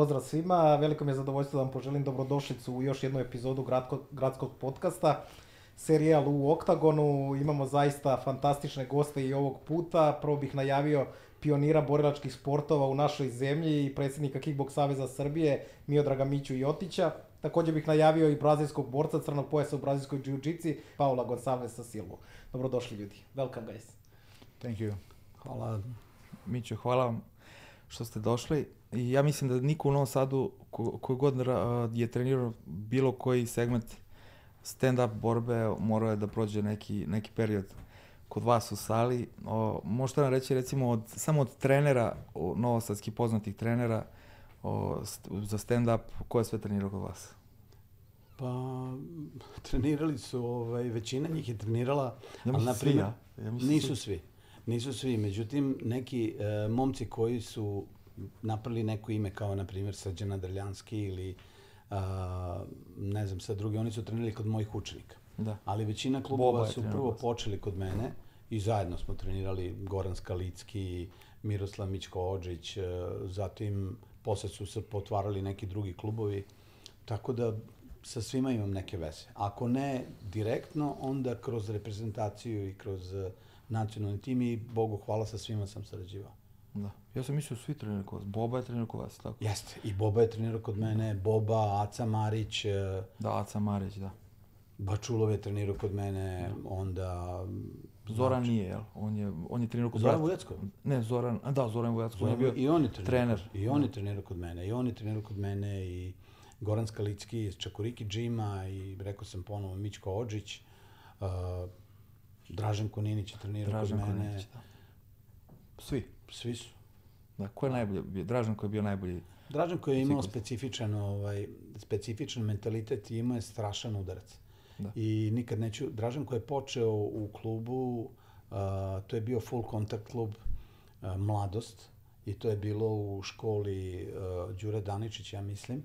pozdrav svima, veliko mi je zadovoljstvo da vam poželim dobrodošlicu u još jednu epizodu gradko, gradskog podcasta. Serijal u Oktagonu, imamo zaista fantastične goste i ovog puta. Prvo bih najavio pionira borilačkih sportova u našoj zemlji i predsjednika Kickbox Saveza Srbije, Miodraga Miću Jotića. Takođe bih najavio i brazilskog borca crnog pojasa u brazilskoj jiu-jitsi, Paula Gonçalvesa Silvu. Dobrodošli ljudi. Welcome guys. Thank you. Hvala. Mićo, hvala vam što ste došli. I ja mislim da niko u Novom Sadu ko, koji god je trenirao bilo koji segment stand-up borbe morao je da prođe neki, neki period kod vas u sali. O, možete nam reći recimo od, samo od trenera, o, novosadskih poznatih trenera o, st za stand-up, ko je sve trenirao kod vas? Pa, trenirali su, ovaj, većina njih je trenirala, ja ali na primjer, ja ja nisu svi. Nisu svi, međutim, neki e, momci koji su napravili neko ime kao, na primjer, Srđana Drljanski ili a, ne znam, sad drugi, oni su trenirali kod mojih učenika. Da. Ali većina klubova su prvo počeli kod mene i zajedno smo trenirali Goran Skalicki, Miroslav Mićko-Ođić, e, zatim posle su se potvarali neki drugi klubovi, tako da sa svima imam neke veze. Ako ne direktno, onda kroz reprezentaciju i kroz e, nacionalni tim i Bogu hvala sa svima sam sarađivao. Da. Ja sam mislio svi trenirali kod vas. Boba je trenirao kod vas, tako? Jeste. I Boba je trenirao kod mene, Boba, Aca Marić. E, da, Aca Marić, da. Bačulov je trenirao kod mene, da. onda... Zoran nije, jel? On je, on je trenirao kod Zoran Vujacko? Ne, Zoran, da, Zoran Vujacko. Zoran, on je bio I on je trenirao, trener. I on je trenirao kod mene, i on je trenirao kod mene, i Goran Skalicki iz Čakuriki džima, i rekao sam ponovo Mićko Ođić, uh, Dražen Koninić je trenirao Dražen kod mene. Koninić, da. Svi? Svi su. Da, ko je najbolji bio? Dražan koji je bio najbolji? Dražan koji je imao specifičan, ovaj, specifičan mentalitet i imao je strašan udarac. Da. I nikad neću... Dražan koji je počeo u klubu, uh, to je bio full contact klub uh, Mladost i to je bilo u školi uh, Đure Daničić, ja mislim.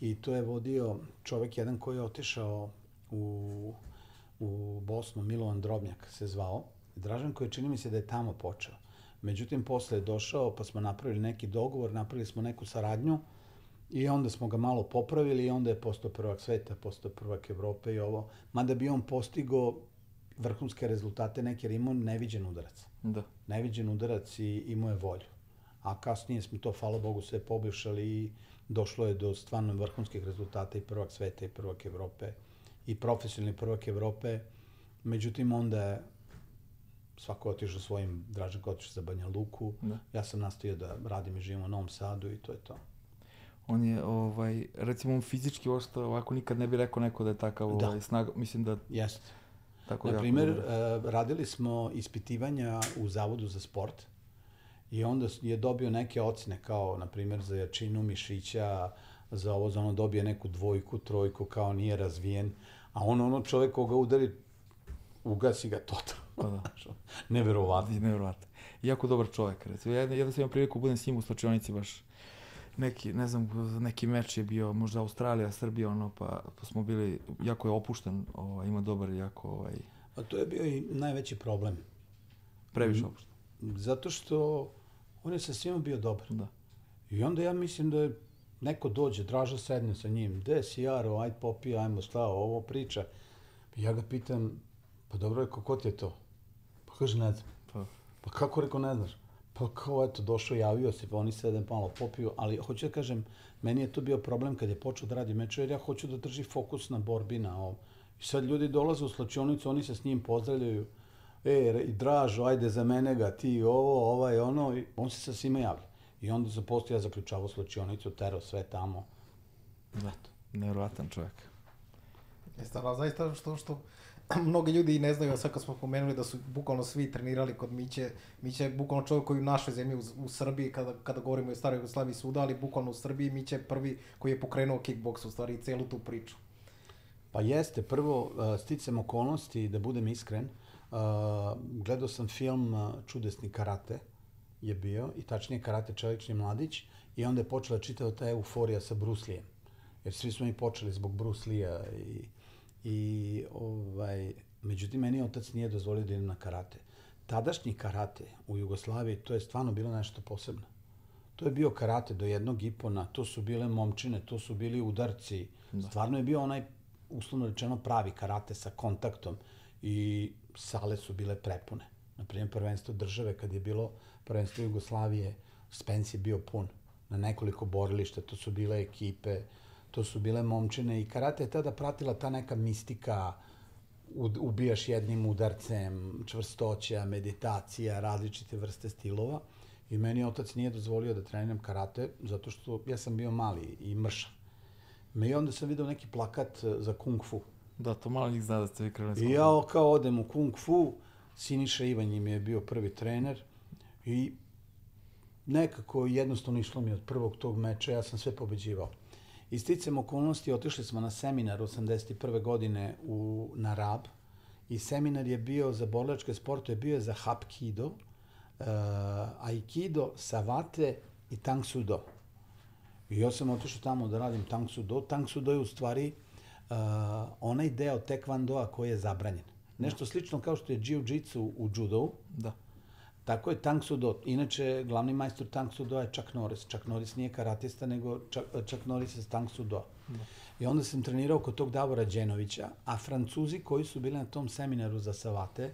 I to je vodio čovek jedan koji je otišao u, u Bosnu, Milovan Drobnjak se zvao. Dražan koji čini mi se da je tamo počeo. Međutim, posle je došao, pa smo napravili neki dogovor, napravili smo neku saradnju i onda smo ga malo popravili i onda je postao prvak sveta, postao prvak Evrope i ovo. Mada bi on postigo vrhunske rezultate neke jer imao neviđen udarac. Da. Neviđen udarac i imao je volju. A kasnije smo to, hvala Bogu, sve poboljšali i došlo je do stvarno vrhunskih rezultata i prvak sveta i prvak Evrope i profesionalni prvak Evrope. Međutim, onda je svako otišao svojim, Dražanko otišao za Banja Luku. Da. Ja sam nastavio da radim i živim u Novom Sadu i to je to. On je, ovaj, recimo, fizički ostao, ovako nikad ne bi rekao neko da je takav da. ovaj, snaga, mislim da... Jeste. Tako Na primer, uh, radili smo ispitivanja u Zavodu za sport i onda je dobio neke ocene kao, na primer, za jačinu mišića, za ovo, za ono dobije neku dvojku, trojku, kao nije razvijen, a on ono čovek koga udari, ugasi ga totalno. Pa da. Neverovatno. Neverovatno. Jako dobar čovjek, recimo. Ja, ja sam imao priliku budem s njim u slačionici baš neki, ne znam, neki meč je bio, možda Australija, Srbija, ono, pa, pa smo bili, jako je opušten, ovaj, ima dobar, jako, ovaj... A to je bio i najveći problem. Previše opušten. Zato što on je sa svima bio dobar. Da. I onda ja mislim da je neko dođe, draža sedne sa njim, gde si Jaro, ajde popija, ajmo šta, ovo priča. Ja ga pitam, pa dobro, rekao, ko ti je to? Pa kaže, ne znam. Pa, pa kako rekao, ne znaš? Pa kao, eto, došao, javio se, pa oni sedem malo popiju, ali hoću da kažem, meni je to bio problem kad je počeo da radi meč, jer ja hoću da drži fokus na borbi, na ovo. I sad ljudi dolaze u slačionicu, oni se s njim pozdravljaju, e, Dražo, ajde za mene ga, ti ovo, ovaj, ono, i on se sa svima javlja. I onda sam postoja zaključavao slačionicu, tero sve tamo. Eto. Nevjerovatan čovjek. Jeste, ali zaista što, što mnogi ljudi ne znaju, sve kad smo pomenuli da su bukvalno svi trenirali kod Miće, Miće je bukvalno čovjek koji u našoj zemlji, u, u Srbiji, kada, kada govorimo o staroj Jugoslaviji svuda, ali bukvalno u Srbiji Miće je prvi koji je pokrenuo kickboks, u stvari celu tu priču. Pa jeste, prvo, uh, sticam okolnosti, da budem iskren, uh, gledao sam film uh, Čudesni karate, je bio, i tačnije karate čelični mladić, i onda je počela čitava ta euforija sa Bruce Lee. Jer svi smo mi počeli zbog Bruce Lee-a i I, ovaj, međutim, meni otac nije dozvolio da idem na karate. Tadašnji karate u Jugoslaviji, to je stvarno bilo nešto posebno. To je bio karate do jednog ipona, to su bile momčine, to su bili udarci. Da. Stvarno je bio onaj, uslovno rečeno, pravi karate sa kontaktom i sale su bile prepune. Naprimjer, prvenstvo države, kad je bilo prvenstvo Jugoslavije, Spens je bio pun na nekoliko borilišta, to su bile ekipe, to su bile momčine i karate je tada pratila ta neka mistika, ubijaš jednim udarcem, čvrstoća, meditacija, različite vrste stilova. I meni otac nije dozvolio da treniram karate, zato što ja sam bio mali i mršav. I onda sam video neki plakat e, za kung fu. Da, to malo njih zna da ste vi krenuli I ja kao odem u kung fu, Siniša Ivan im je bio prvi trener i nekako jednostavno išlo mi od prvog tog meča, ja sam sve pobeđivao. I sticam okolnosti, otišli smo na seminar 81. godine u, na Rab i seminar je bio za borilačke sportove, bio je za Hapkido, uh, Aikido, Savate i Tang Sudo. I ja sam otišao tamo da radim Tang Sudo. Tang Sudo je u stvari uh, onaj deo Taekwondoa koji je zabranjen. Nešto slično kao što je Jiu-Jitsu u judo Da. Tako je Tang Sudo. Inače, glavni majstor Tang Sudo je Chuck Norris. Chuck Norris nije karatista, nego Chuck, Chuck Norris je Tang Sudo. Da. I onda sam trenirao kod tog Davora Đenovića, a Francuzi koji su bili na tom seminaru za savate,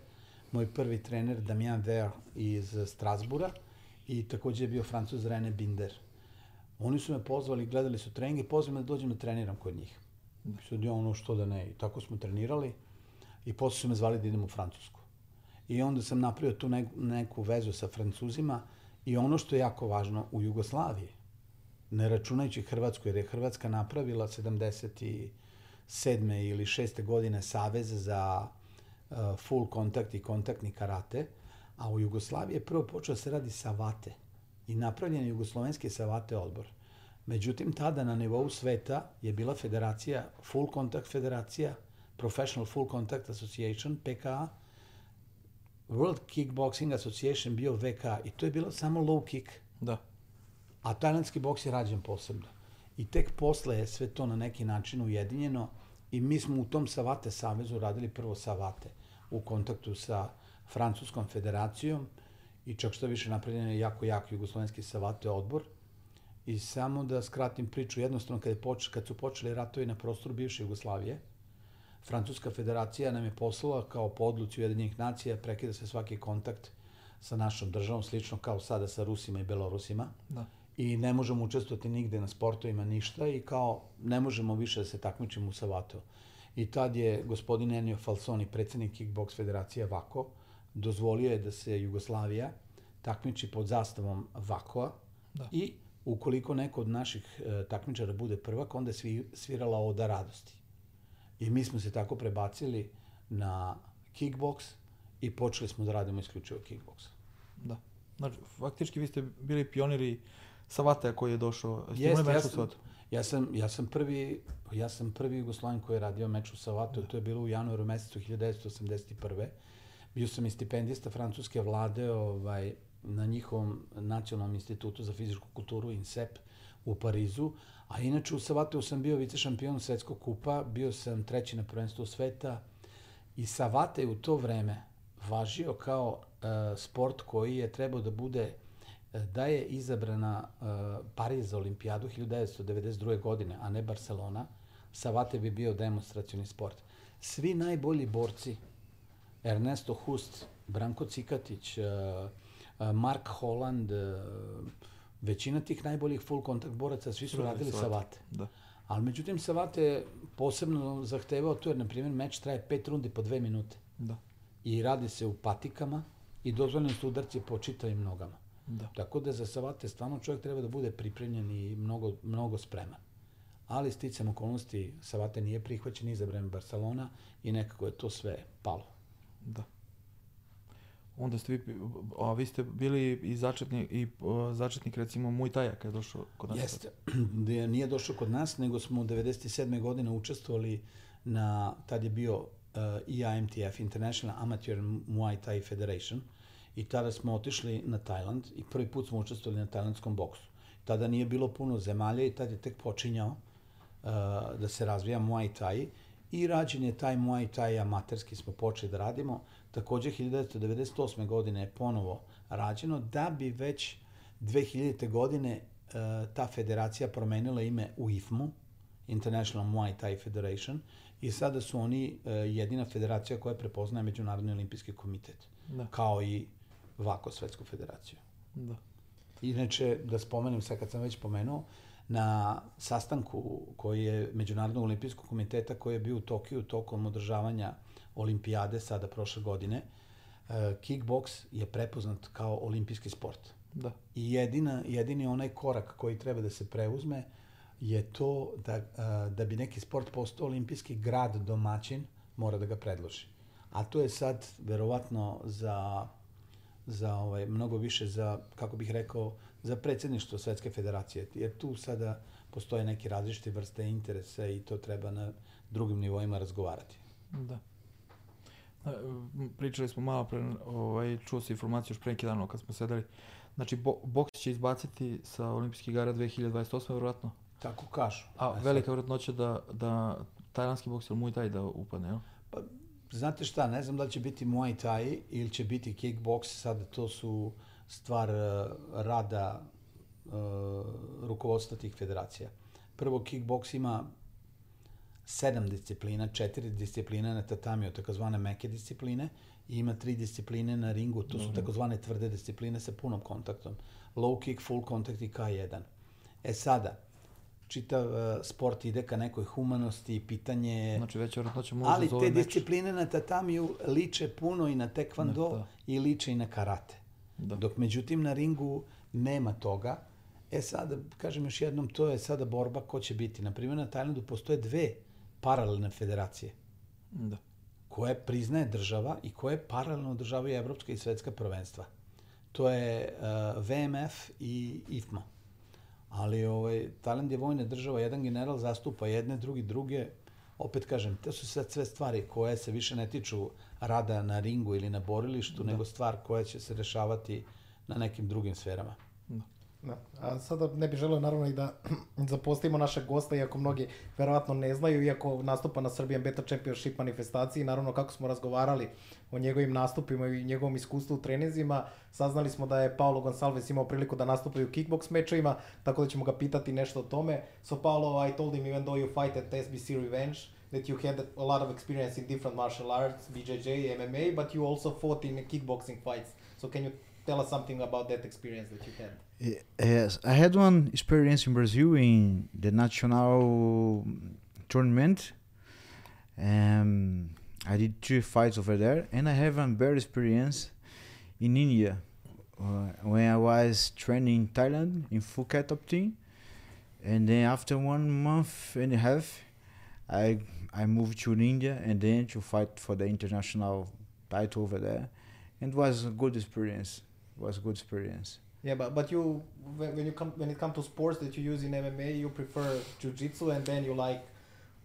moj prvi trener Damien Ver iz Strasbura i takođe je bio Francuz René Binder. Oni su me pozvali, gledali su treninge, pozvali me da dođem da treniram kod njih. Da. Sad ono što da ne. I tako smo trenirali i posle su me zvali da idem u Francusku. I onda sam napravio tu neku vezu sa Francuzima i ono što je jako važno u Jugoslaviji, ne računajući Hrvatsku, jer je Hrvatska napravila 77. ili 6. godine savez za uh, full kontakt i kontaktni karate, a u Jugoslaviji je prvo počeo da se radi savate i napravljen je Jugoslovenski savate odbor. Međutim, tada na nivou sveta je bila federacija, Full Contact Federacija, Professional Full Contact Association, PKA, World Kickboxing Association bio VK i to je bilo samo low kick. Da. A tajlandski boks je rađen posebno. I tek posle je sve to na neki način ujedinjeno i mi smo u tom Savate savezu radili prvo Savate u kontaktu sa Francuskom federacijom i čak što više napravljen je jako, jako jugoslovenski Savate odbor. I samo da skratim priču, jednostavno kad, je poč, kad su počeli ratovi na prostoru bivše Jugoslavije, Francuska federacija nam je poslala kao po odluci Ujedinjenih nacija prekida se svaki kontakt sa našom državom, slično kao sada sa Rusima i Belorusima. Da. I ne možemo učestvovati nigde na sportovima ništa i kao ne možemo više da se takmičimo u Savatu. I tad je gospodin Ennio Falsoni, predsednik Kickbox federacije VAKO, dozvolio je da se Jugoslavija takmiči pod zastavom VAKO-a da. i ukoliko neko od naših e, takmičara bude prvak, onda je svirala Oda radosti. I mi smo se tako prebacili na kickbox i počeli smo da radimo isključivo kickbox. Da. Znači, faktički vi ste bili pioniri Savataja koji je došao. Jeste, ja sam, ja sam, ja sam prvi, ja sam prvi Jugoslavin koji je radio meč u Savatu, da. to je bilo u januaru mesecu 1981. Bio sam i stipendista francuske vlade ovaj, na njihovom nacionalnom institutu za fizičku kulturu INSEP u Parizu, A inače u Savateu sam bio vice šampion svetskog kupa, bio sam treći na prvenstvu sveta i Savate u to vreme važio kao uh, sport koji je trebao da bude uh, da je izabrana uh, Pariz za olimpijadu 1992. godine, a ne Barcelona, Savate bi bio demonstracioni sport. Svi najbolji borci, Ernesto Hust, Branko Cikatić, uh, uh, Mark Holland, uh, većina tih najboljih full kontakt boraca, svi su radili savate. Da. Ali međutim, savate posebno zahtevao to, jer, na primjer, meč traje pet rundi po dve minute. Da. I radi se u patikama i dozvoljeni su udarci po čitavim nogama. Da. Tako da za savate stvarno čovjek treba da bude pripremljen i mnogo, mnogo spreman. Ali sticam okolnosti, savate nije prihvaćen, izabran Barcelona i nekako je to sve palo. Da. Onda ste vi, a vi ste bili i začetnik, i začetnik recimo Muay Thai kad je došao kod nas. Jeste, nije došao kod nas, nego smo 97. godine učestvovali na, tad je bio uh, IAMTF, International Amateur Muay Thai Federation, i tada smo otišli na Tajland i prvi put smo učestvovali na tajlandskom boksu. Tada nije bilo puno zemalja i tad je tek počinjao uh, da se razvija Muay Thai i rađen je taj Muay Thai amaterski smo počeli da radimo. Takođe, 1998. godine je ponovo rađeno da bi već 2000. godine uh, ta federacija promenila ime u IFMU, International Muay Thai Federation, i sada su oni uh, jedina federacija koja prepoznaje Međunarodni olimpijski komitet, Da. kao i VAKO, Svetsku federaciju. Da. Inače, da spomenem, sad kad sam već pomenuo, na sastanku koji je Međunarodnog olimpijskog komiteta koji je bio u Tokiju tokom održavanja olimpijade sada prošle godine, uh, kickboks je prepoznat kao olimpijski sport. Da. I jedina, jedini onaj korak koji treba da se preuzme je to da, a, da bi neki sport postao olimpijski grad domaćin, mora da ga predloži. A to je sad verovatno za za ovaj mnogo više za kako bih rekao za predsjedništvo svetske federacije jer tu sada postoje neke različite vrste interesa i to treba na drugim nivoima razgovarati. Da. Pričali smo malo pre, ovaj, čuo se informaciju još pre neki dan kad smo sedeli. Znači, bo, boks će izbaciti sa olimpijskih igara 2028. vjerojatno. Tako kažu. A E velika vjerojatnoća da, da tajlanski boks ili Muay Thai da upadne, jel? Pa, znate šta, ne znam da li će biti Muay Thai ili će biti kickbox, sad to su stvar uh, rada uh, rukovodstva tih federacija. Prvo, kickbox ima sedam disciplina, četiri discipline na tatamiju, takozvane meke discipline, i ima tri discipline na ringu, to su takozvane tvrde discipline sa punom kontaktom. Low kick, full contact i K1. E sada, čitav uh, sport ide ka nekoj humanosti pitanje je Znači, veća vjerojatnoća može ali za ovaj te meč. discipline na tatamiju liče puno i na tekvando Da. i liče i na karate. Da. Dok međutim na ringu nema toga. E sada, kažem još jednom, to je sada borba ko će biti. Na primjer, na Tajlandu postoje dve paralelne federacije Da. koje priznaje država i koje paralelno održavaju evropska i svetska prvenstva. To je uh, VMF i IFMA. Ali ovaj, Tajland je vojna država, jedan general zastupa jedne, drugi druge. Opet kažem, to su sad sve stvari koje se više ne tiču rada na ringu ili na borilištu, da. nego stvar koja će se rešavati na nekim drugim sferama. Da. A sada ne bih želeo naravno i da zapostavimo našeg gosta, iako mnogi verovatno ne znaju, iako nastupa na Serbian Beta Championship manifestaciji, naravno kako smo razgovarali o njegovim nastupima i njegovom iskustvu u treninzima, saznali smo da je Paulo Gonçalves imao priliku da nastupa i u kickbox mečevima, tako da ćemo ga pitati nešto o tome. So Paulo, I told him even though you fight at SBC Revenge, that you had a lot of experience in different martial arts, BJJ, MMA, but you also fought in kickboxing fights. So can you tell us something about that experience that you had? Yes, I had one experience in Brazil in the national tournament. Um, I did three fights over there, and I have a better experience in India uh, when I was training in Thailand in Phuket top team, and then after one month and a half, I I moved to India and then to fight for the international title over there, and it was a good experience. Was a good experience. Yeah, but but you when, when you come when it comes to sports that you use in MMA, you prefer jiu-jitsu and then you like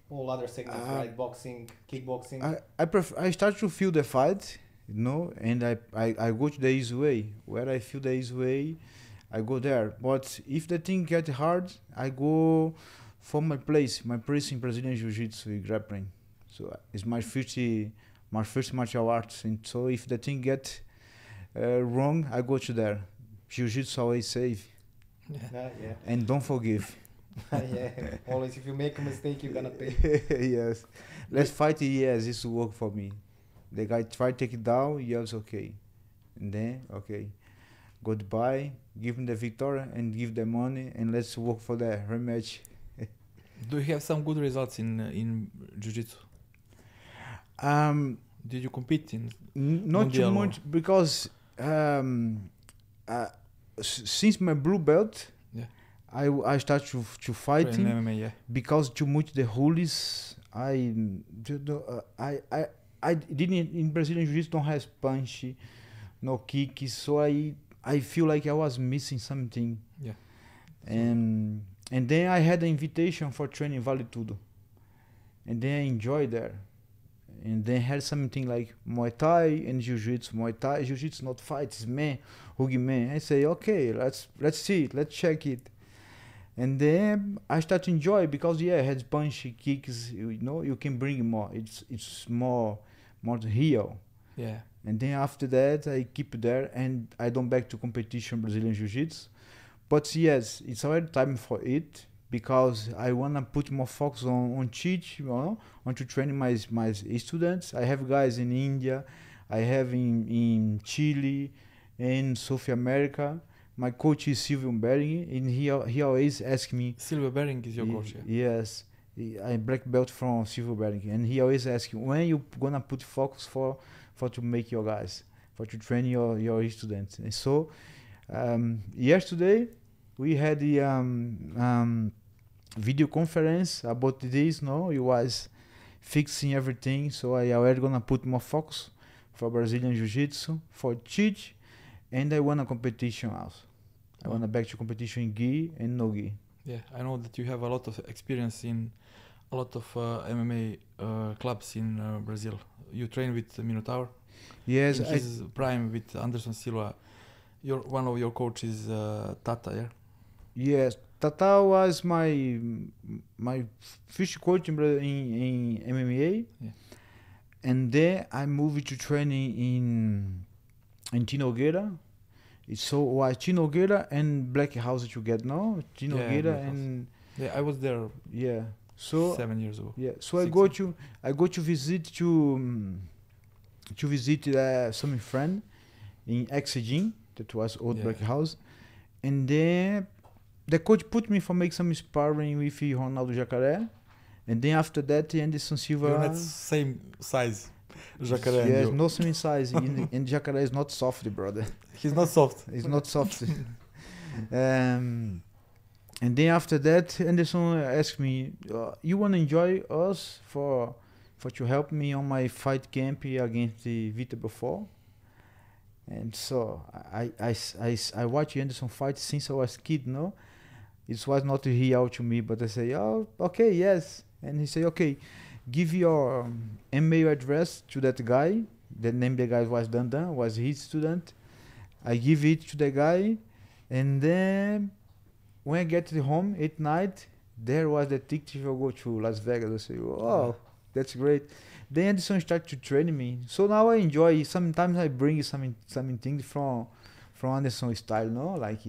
all other segments, Uh, right? Boxing, kickboxing. I I pref- I start to feel the fight, you know, and I, I I go to the easy way. Where I feel the easy way, I go there. But if the thing get hard, I go for my place. My place in Brazilian Jiu-Jitsu grappling. So uh, it's my first my first martial arts. And so if the thing get uh, wrong, I go to there. Jiu-Jitsu always save Yeah. yeah, yeah, and don't forgive. yeah. Always, if you make a mistake, you're gonna pay. yes. Let's fight it. Yes, this will work for me. The guy try to take it down. Yes, okay. And then okay, goodbye. Give him the victory and give the money and let's work for the rematch. Do you have some good results in in jiu-jitsu? Um, Did you compete in? n- not too much because um, uh, since my blue belt, Yeah. I start to to fighting. MMA, yeah. because too much the rules I uh, I I I didn't in Brazilian Jiu-Jitsu don't have punch, no kick, so I I feel like I was missing something. Yeah. And and then I had an invitation for training Vale Tudo, and then I enjoyed there. And then had something like Muay Thai and Jiu-Jitsu. Muay Thai, Jiu-Jitsu not fight, it's man, man. I say, okay, let's let's see it, let's check it. And then I start to enjoy because yeah, it has punch kicks. You know, you can bring more. It's it's more more real. Yeah. And then after that, I keep there and I don't back to competition Brazilian Jiu-Jitsu. but yes, it's already time for it because I wanna put more focus on on teach, you know, on to train my my students. I have guys in India, I have in in Chile, in South America. My coach is Silvio Bering, and he he always asks me. Silvio Bering is your Ye- coach. Yeah. Yes, He- I'm black belt from Silver Bering, and he always asks me, when you gonna put focus for for to make your guys, for to train your your students. And so, um, yesterday we had the um, um, video conference about this. No, it was fixing everything. So I already gonna put more focus for Brazilian Jiu-Jitsu for teach, and I want a competition also. I want to back to competition in gi and no gi. Yeah, I know that you have a lot of experience in a lot of uh, MMA uh, clubs in uh, Brazil. You train with Minotaur. Yes, in I, prime with Anderson Silva. Your one of your coaches, uh, Tata. Yeah. yes. Tata was my my first coach in, in, MMA, Yeah. and then I moved to training in in. It's so was Tinogueira and Black House together, no? Tinogueira Black House. and Yeah, I was there yeah. So seven years ago. Yeah, so I go to I go to visit to um, to visit uh, some friend in Exegene that was old Yeah. black house, and then the coach put me for make some sparring with Ronaldo Jacaré, and then after that Anderson Silva. You're not same size, Jacaré. Yes, no same size, and, and Jacaré is not soft, brother. He's not soft. It's not soft. um, and then after that, Anderson asked me, uh, "You want to enjoy us for for to help me on my fight camp against the Vita before?" And so I I, I, I watch Anderson fight since I was kid. No, it was not real to me, but I say, "Oh, okay, yes." And he say, "Okay, give your um, email address to that guy." The name the guy was Dandan, was his student. I give it to the guy, and then when I get to home at night, there was the ticket to go to Las Vegas. I say, oh, that's great. Then Anderson started to train me, so now I enjoy. Sometimes I bring some some things from from Anderson style, no, like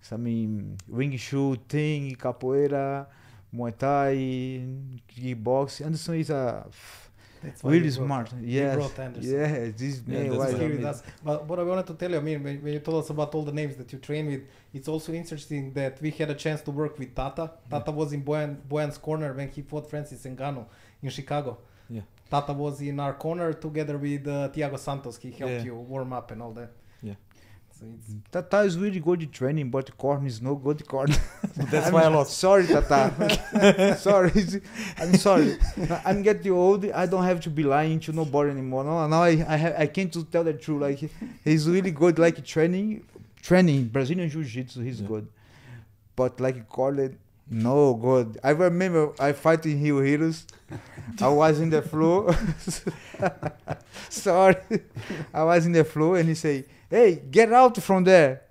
some um, ring shoe thing, capoeira, Muay Thai, kickbox. Anderson is a That's really smart. Yes, yeah, this Yeah, man was here with us. But what I wanted to tell you, I mean, when, when you told us about all the names that you train with, it's also interesting that we had a chance to work with Tata. Tata was in Boyan, Boyan's corner when he fought Francis Ngannou in Chicago. Yeah. Tata was in our corner together with uh, Thiago Santos. He helped Yeah. you warm up and all that. Tata is really good at training, but corn is no good corn. That's I'm why I lost. Sorry, Tata. sorry. I'm sorry. I'm getting old. I don't have to be lying to nobody anymore. No, now I I, have, I can't to tell the truth. Like he's really good. Like training, training Brazilian Jiu-Jitsu. He's Yeah. good, but like corn, no good. I remember I fight in Rio Heroes. I was in the floor. sorry, I was in the floor, and he say, "Hey, get out from there."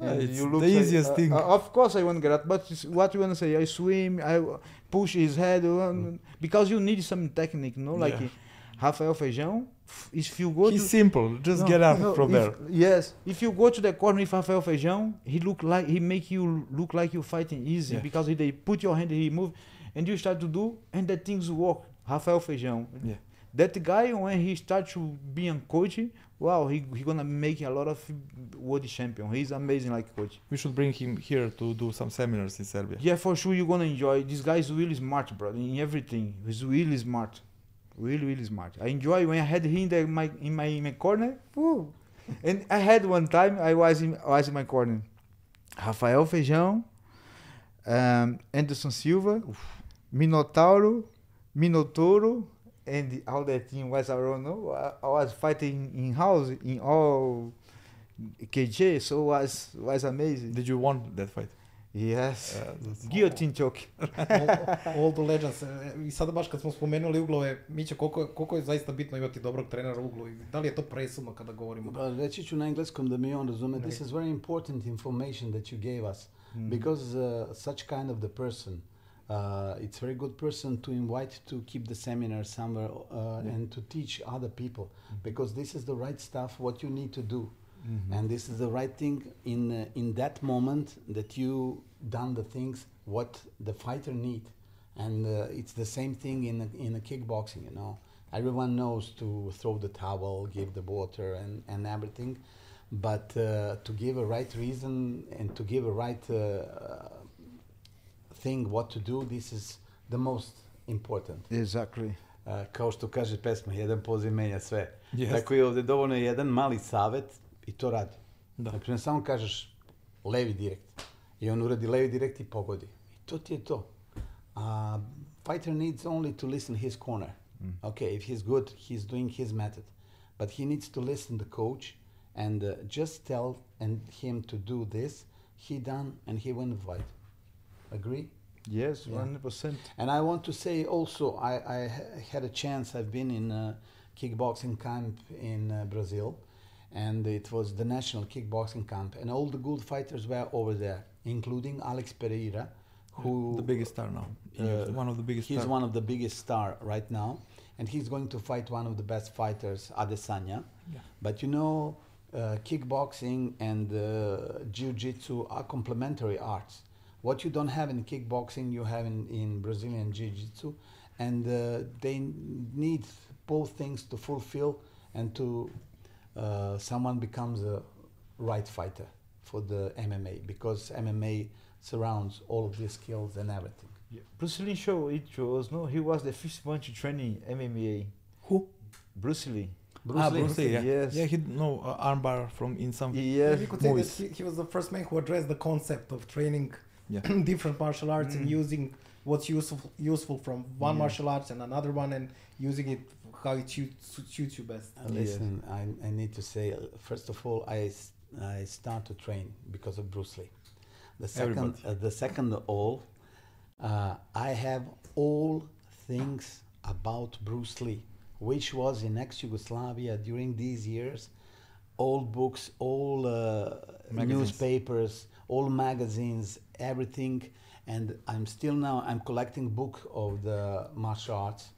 Yeah, And it's you look the like- easiest uh, thing. uh, of course, I want to get out, but it's- what you want to say? I swim, I push his head, uh, because you need some technique, no? Like Yeah. Rafael Feijão, f- if you go He's to simple. Just No, get up no, from if- there. Yes, if you go to the corner with Rafael Feijão, he look like he make you look like you fighting easy Yeah. because he they put your hand, he move, and you start to do, and the things work. Rafael Feijão. Yeah. That guy when he start to be a coach, wow, he he gonna make a lot of world champion. He's amazing like coach. We should bring him here to do some seminars in Serbia. Yeah, for sure you're gonna enjoy. This guy is really smart, bro. In everything, he's really smart, really really smart. I enjoy when I had him in the, my in my in my corner. Woo. and I had one time I was in I was in my corner. Rafael Feijão, um, Anderson Silva, Minotauro, Minotouro, and all that team was around. No, I, I was fighting in house in all KJ, so was was amazing. Did you want that fight? Yes. Uh, Guillotine choke. all, all the legends. E, I sada baš kad smo spomenuli uglove, Miće, koliko, je- koliko je zaista bitno imati dobrog trenera u uglu i da li je to presudno kada govorimo? Pa reći ću na engleskom da mi on razume. This is very important information that you gave us Mm. because uh, such kind of the person, uh, it's very good person to invite to keep the seminar somewhere uh, Yeah. and to teach other people because this is the right stuff what you need to do. Mm-hmm. And this is the right thing in uh, in that moment that you done the things what the fighter need, and uh, it's the same thing in a, in a kickboxing. You know, everyone knows to throw the towel, give the water, and and everything, but uh, to give a right reason and to give a right uh, thing what to do, this is the most important. Exactly. Uh, kao što kaže pesma, jedan poziv menja sve. Yes. Tako i ovde dovoljno je jedan mali savet i to radi. Da. Znači, samo kažeš levi direkt i on uradi levi direkt i pogodi. I to ti je to. Uh, fighter needs only to listen his corner. Mm. Okay, if he's good, he's doing his method. But he needs to listen the coach and uh, just tell and him to do this. He done and he win the fight. Agree? Yes, Yeah. 100%. And I want to say also, I, I had a chance, I've been in a kickboxing camp in uh, Brazil, and it was the national kickboxing camp, and all the good fighters were over there, including Alex Pereira, who the biggest star now. Uh, one of the biggest he's star. one of the biggest star right now, and he's going to fight one of the best fighters, Adesanya. Yeah. But you know, uh, kickboxing and uh, jiu-jitsu are complementary arts. What you don't have in kickboxing, you have in, in Brazilian jiu-jitsu, and uh, they need both things to fulfill and to uh, someone becomes a right fighter for the MMA because MMA surrounds all of these skills and everything. Yeah. Bruce Lee show it was no, he was the first one to train in MMA. Who? Bruce Lee. Bruce ah, Lee. Bruce Lee, yeah. Yes. Yeah, he no uh, armbar from in some. Yes. we could movies. he, he was the first man who addressed the concept of training Yeah. different martial arts and Mm. using what's useful useful from one Yeah. martial arts and another one and using it how it suits, suits you best. Uh, Listen, I, I need to say, uh, first of all, I I start to train because of Bruce Lee. The second, uh, the second all, uh, I have all things about Bruce Lee, which was in ex-Yugoslavia during these years, all books, all uh, newspapers, all magazines, everything. And I'm still now, I'm collecting book of the martial arts,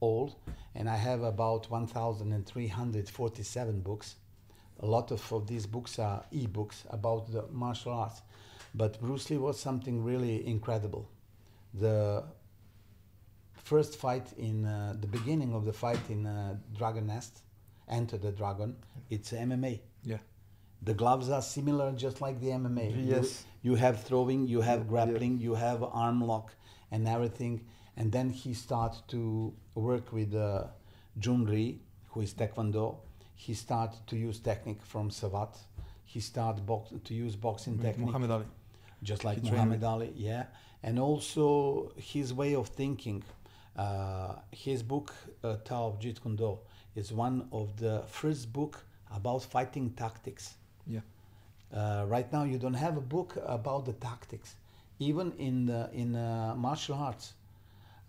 all, and I have about 1,347 books. A lot of, of these books are e-books about the martial arts. But Bruce Lee was something really incredible. The first fight in uh, the beginning of the fight in uh, Dragon Nest, Enter the Dragon, it's MMA. Yeah. The gloves are similar, just like the MMA. Yes. You, have throwing, you have Yeah, yeah. grappling, you have arm lock, and everything. And then he started to work with uh, Jun Ri, who is Taekwondo. He started to use technique from Savat. He started box- to use boxing With technique Muhammad Ali. just like He Muhammad Ali, yeah. And also his way of thinking. Uh, his book, uh, Tao of Jeet Kune Do, is one of the first book about fighting tactics. Yeah. Uh, right now, you don't have a book about the tactics. Even in the, in uh, martial arts,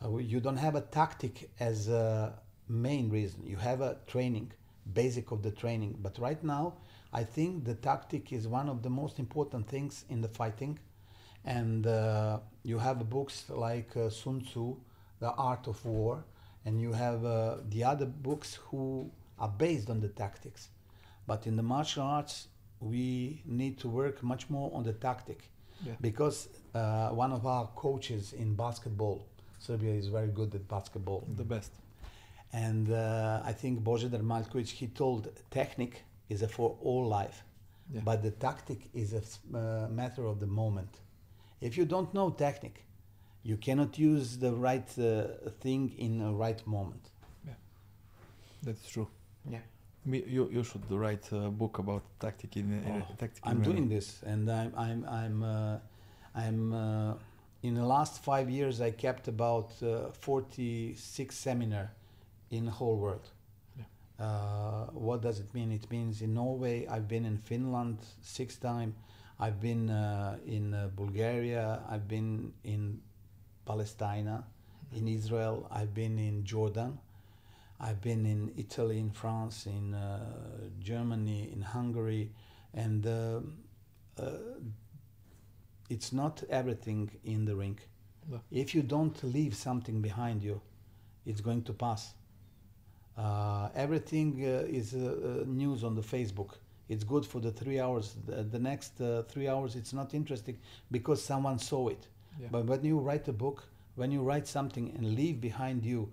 uh, you don't have a tactic as a main reason. You have a training, basic of the training. But right now, I think the tactic is one of the most important things in the fighting. And uh, you have books like uh, Sun Tzu, The Art of War, and you have uh, the other books who are based on the tactics. But in the martial arts, we need to work much more on the tactic Yeah. because uh, one of our coaches in basketball, Serbia is very good at basketball, The best. and uh, I think Božidar Maljkovic, he told technique is a for all life, Yeah. but the tactic is a uh, matter of the moment. If you don't know technique, you cannot use the right uh, thing in the right moment. Yeah, That's true. Yeah. Me, you you should write a book about tactic in uh, Oh, tactic. I'm in doing this, and I'm I'm I'm uh, I'm uh, in the last five years I kept about uh, 46 seminar in the whole world. Yeah. Uh, what does it mean? It means in Norway I've been in Finland six times. I've been uh, in uh, Bulgaria. I've been in Palestine, in Israel. I've been in Jordan. I've been in Italy, in France, in uh, Germany, in Hungary, and um uh, it's not everything in the ring. No. If you don't leave something behind you, it's going to pass. Uh, everything uh, is uh, uh, news on the Facebook. it's good for the three hours. The, the next uh, three hours, it's not interesting because someone saw it. Yeah. But when you write a book, when you write something and leave behind you,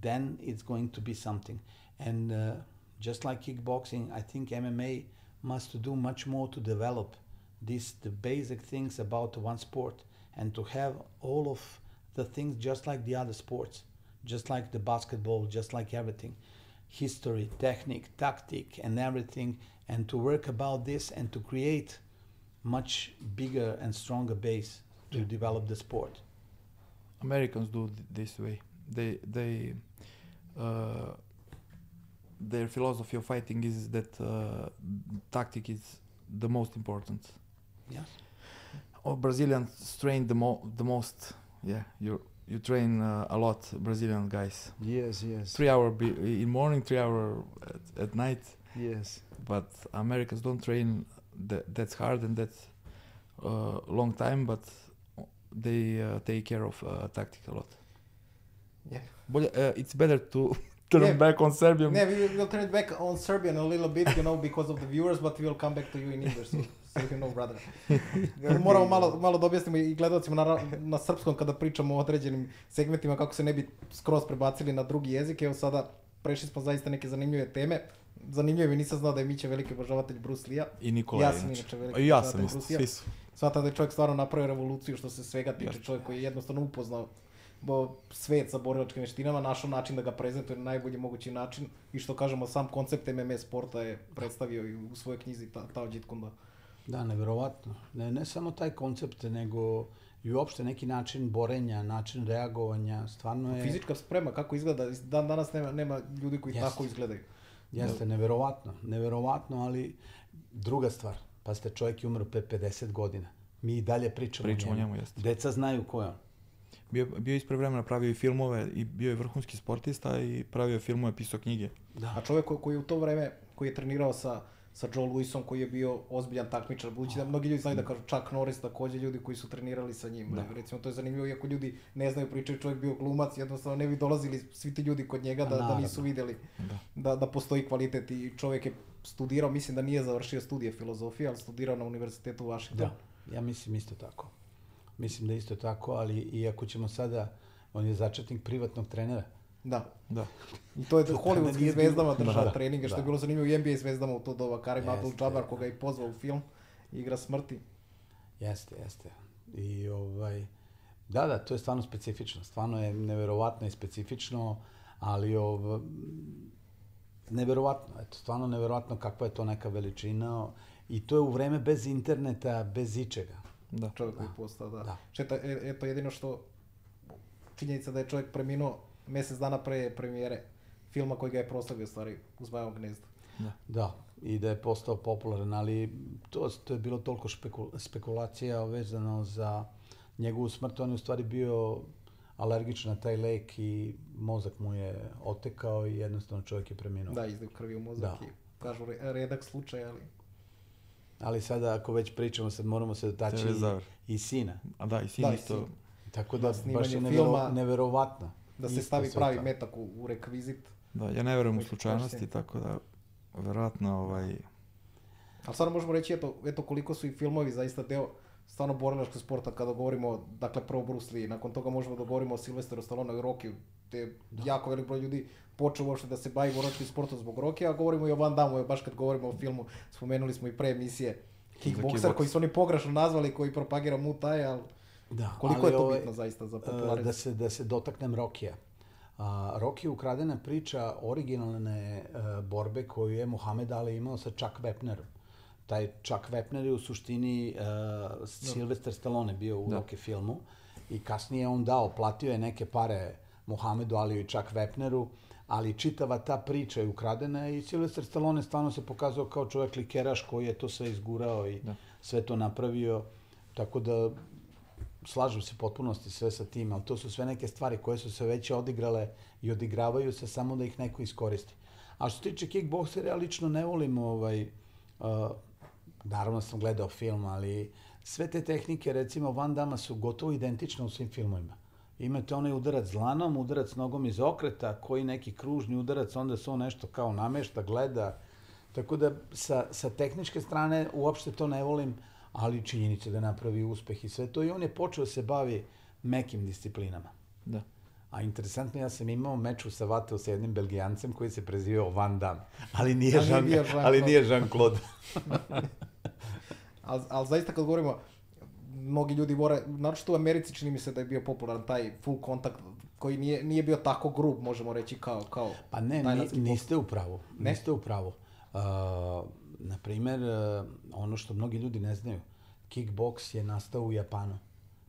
then it's going to be something. And uh, just like kickboxing, I think MMA must do much more to develop these the basic things about one sport and to have all of the things just like the other sports, just like the basketball, just like everything, history, technique, tactic, and everything, and to work about this and to create much bigger and stronger base to develop the sport. Americans do th- this way. They they uh, their philosophy of fighting is that uh, tactic is the most important. Yes. All Brazilians train the mo the most. Yeah, you you train uh, a lot Brazilian guys. Yes, yes. Three hour be- in morning, three hour at, at night. Yes. But Americans don't train that that's hard and that's uh, long time, but they uh, take care of uh, tactic a lot. Yeah. Bolje, uh, it's better to turn Yeah. back on Serbian. Yeah, we will turn it back on Serbian a little bit, you know, because of the viewers, but we will come back to you in English, so, so you know, brother. Moramo malo, malo da objasnimo i gledalcima na, na srpskom kada pričamo o određenim segmentima kako se ne bi skroz prebacili na drugi jezik. Evo sada prešli smo zaista neke zanimljive teme. Zanimljivo mi nisam znao da je Mića veliki obožavatelj Bruce Lee-a. I Nikola Ja je sam inače. veliki I ja sam isto, Bruce Lee-a. svi su. Smatram da je čovjek stvarno napravio revoluciju što se svega tiče. Čovjek koji je jednostavno upoznao svet sa borilačkim veštinama, našao način da ga prezentuje na najbolji mogući način i što kažemo, sam koncept MMA sporta je predstavio i u svojoj knjizi ta, Tao Jeet Kune Do. Da, neverovatno. Ne, ne samo taj koncept, nego i uopšte neki način borenja, način reagovanja, stvarno je... Fizička sprema, kako izgleda, dan danas nema, nema ljudi koji Jeste. tako izgledaju. Jeste, neverovatno, neverovatno, ali druga stvar, pa ste čovjek je umro pre 50 godina. Mi i dalje pričamo, Pričamo o o njemu. njemu, jeste. Deca znaju ko je on. Bio, bio je ispred vremena pravio i filmove i bio je vrhunski sportista i pravio filmove, pisao knjige. Da. A čovjek koji, je u to vreme, koji je trenirao sa, sa Joe Louisom, koji je bio ozbiljan takmičar, budući da mnogi ljudi znaju da kažu Chuck Norris, takođe ljudi koji su trenirali sa njim. Da. Recimo, to je zanimljivo, iako ljudi ne znaju, pričaju, čovjek bio glumac, jednostavno ne bi dolazili svi ti ljudi kod njega da, da naravno. nisu videli Da. da, da postoji kvalitet i čovjek je studirao, mislim da nije završio studije filozofije, ali studirao na univerzitetu u Washingtonu. Da, ja mislim isto tako. Mislim da isto tako, ali i ako ćemo sada, on je začetnik privatnog trenera. Da. Da. I to je To hollywoodskim zvezdama držao Da, treninge, što je da. bilo zanimljivo i NBA zvezdama u to doba. Karim Jeste, Abdul-Jabbar, da. koga je i pozvao u film, igra smrti. Jeste, jeste. I ovaj, da, da, to je stvarno specifično. Stvarno je neverovatno i specifično, ali ov, neverovatno, eto, stvarno neverovatno kakva je to neka veličina i to je u vreme bez interneta, bez ičega. Da. čovjek koji je postao, da. Da. Četa, e, eto jedino što, činjenica da je čovjek preminuo mjesec dana pre premijere filma koji ga je proslavio, stvari, u Zmajevom gnezdu. Da, i da je postao popularan, ali to, to je bilo toliko špekul, spekulacija vezano za njegovu smrt. On je u stvari bio alergičan na taj lek i mozak mu je otekao i jednostavno čovjek je preminuo. Da, izliv krvi u mozak Da. i kažu re- redak slučaj, ali Ali sada ako već pričamo, sad moramo se dotaći i, i sina. A da, i sin Da, isto. sin. Tako da snimanju baš je nevero, filma- neverovatno. da se stavi pravi to. metak u, u rekvizit. Da, ja ne verujem u slučajnosti, tako da verovatno ovaj, Ali stvarno možemo reći eto, eto koliko su i filmovi zaista deo stvarno borilačkog sporta kada govorimo, dakle prvo Bruce Lee, nakon toga možemo da govorimo o Silvesteru Stallone i Rocky, te jako velik broj ljudi počeo uopšte da se bavi borilačkim sportom zbog Rocky, a govorimo i o Van Damme, baš kad govorimo o filmu, spomenuli smo i pre emisije Kickboxer, kickbox. koji su oni pogrešno nazvali, koji propagira Muay Thai, ali Da, koliko ali je to ovaj, bitno zaista za e, popularizaciju? Da se, da se dotaknem Rokija. A, Rocky je ukradena priča originalne e, borbe koju je Muhammed Ali imao sa Chuck Wepnerom. Taj Chuck Wepner je u suštini uh, Sylvester Stallone bio u Da. Rocky filmu i kasnije je on dao, platio je neke pare Muhammedu Aliju i Chuck Wepneru, ali čitava ta priča je ukradena i Sylvester Stallone stvarno se pokazao kao čovjek likeraš koji je to sve izgurao i Da. sve to napravio. Tako da slažem se potpunosti sve sa tim, ali to su sve neke stvari koje su se već odigrale i odigravaju se samo da ih neko iskoristi. A što se tiče kickboksera, ja lično ne volim ovaj, uh, naravno sam gledao film, ali sve te tehnike, recimo Van Damme su gotovo identične u svim filmovima. Imate onaj udarac dlanom, udarac nogom iz okreta, koji neki kružni udarac, onda se on nešto kao namešta, gleda. Tako da sa, sa tehničke strane uopšte to ne volim, ali činjenica da napravi uspeh i sve to. I on je počeo da se bavi mekim disciplinama. Da. A interesantno, ja sam imao meč u Savateu sa jednim belgijancem koji se prezivao Van Damme, ali nije, Ali Jean, nije Jean-Claude. ali nije Jean-Claude. Ali, ali zaista kad govorimo, mnogi ljudi vore, naročito u Americi čini mi se da je bio popularan taj full kontakt koji nije, nije bio tako grub, možemo reći, kao, kao Pa ne, ni, niste u pravu. Ne? Niste u pravu. Uh, na primer, uh, ono što mnogi ljudi ne znaju, kickboks je nastao u Japanu.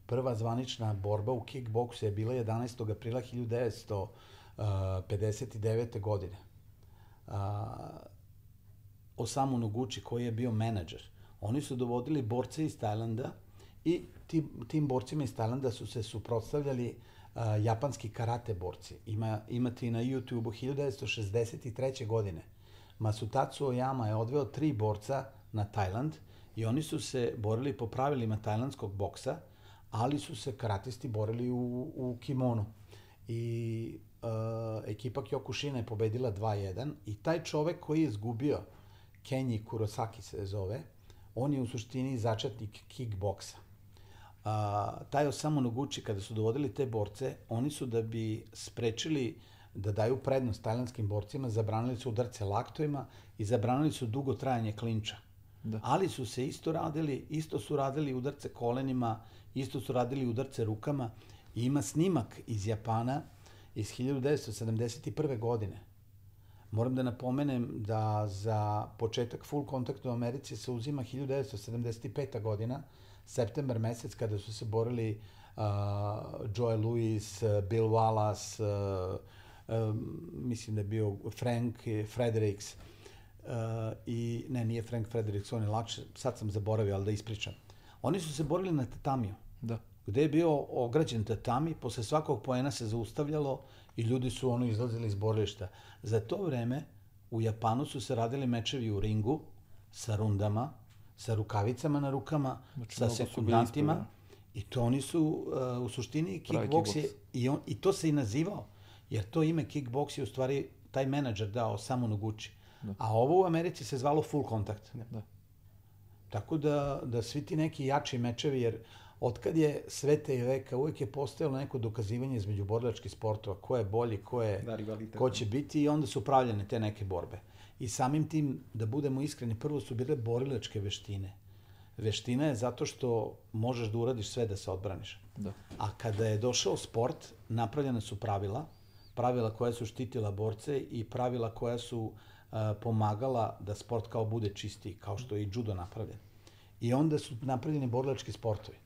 Prva zvanična borba u kickboksu je bila 11. aprila 1959. godine. Uh, Osamu Noguchi, koji je bio menadžer, oni su dovodili borce iz Tajlanda i ti, tim borcima iz Tajlanda su se suprotstavljali uh, japanski karate borci. Ima, imate na YouTube-u 1963. godine. Masutatsu Oyama je odveo tri borca na Tajland i oni su se borili po pravilima tajlandskog boksa, ali su se karatisti borili u, u kimonu. I uh, ekipa Kyokushina je pobedila 2-1 i taj čovek koji je izgubio, Kenji Kurosaki se zove, on je u suštini začetnik kickboksa. A, taj Osamu Noguchi, kada su dovodili te borce, oni su da bi sprečili da daju prednost tajlandskim borcima, zabranili su udarce laktovima i zabranili su dugo trajanje klinča. Da. Ali su se isto radili, isto su radili udarce kolenima, isto su radili udarce rukama i ima snimak iz Japana iz 1971. godine. Moram da napomenem da za početak full kontakta u Americi se uzima 1975. godina, septembar mesec, kada su se borili uh, Joe Louis, Bill Wallace, uh, um, mislim da je bio Frank Fredericks, uh, i ne, nije Frank Fredericks, on je lakše, sad sam zaboravio, ali da ispričam. Oni su se borili na tatamiju Da. gde je bio ograđen tatami, posle svakog poena se zaustavljalo i ljudi su ono izlazili iz borilišta. Za to vreme u Japanu su se radili mečevi u ringu sa rundama, sa rukavicama na rukama, Znači, sa sekundantima i to oni su uh, u suštini kickboks je, i, on, i to se i nazivao, jer to ime kickboks je u stvari taj menadžer dao samo Noguchi. Da. A ovo u Americi se zvalo full kontakt. Da. Tako da, da svi ti neki jači mečevi, jer otkad je sveta i veka, uvek je postojalo neko dokazivanje između borilačkih sportova, ko je bolji, ko, je, Da, ko će biti i onda su pravljene te neke borbe. I samim tim, da budemo iskreni, prvo su bile borilačke veštine. Veština je zato što možeš da uradiš sve da se odbraniš. Da. A kada je došao sport, napravljene su pravila, pravila koja su štitila borce i pravila koja su uh, pomagala da sport kao bude čistiji, kao što je i judo napravljen. I onda su napravljeni borilački sportovi.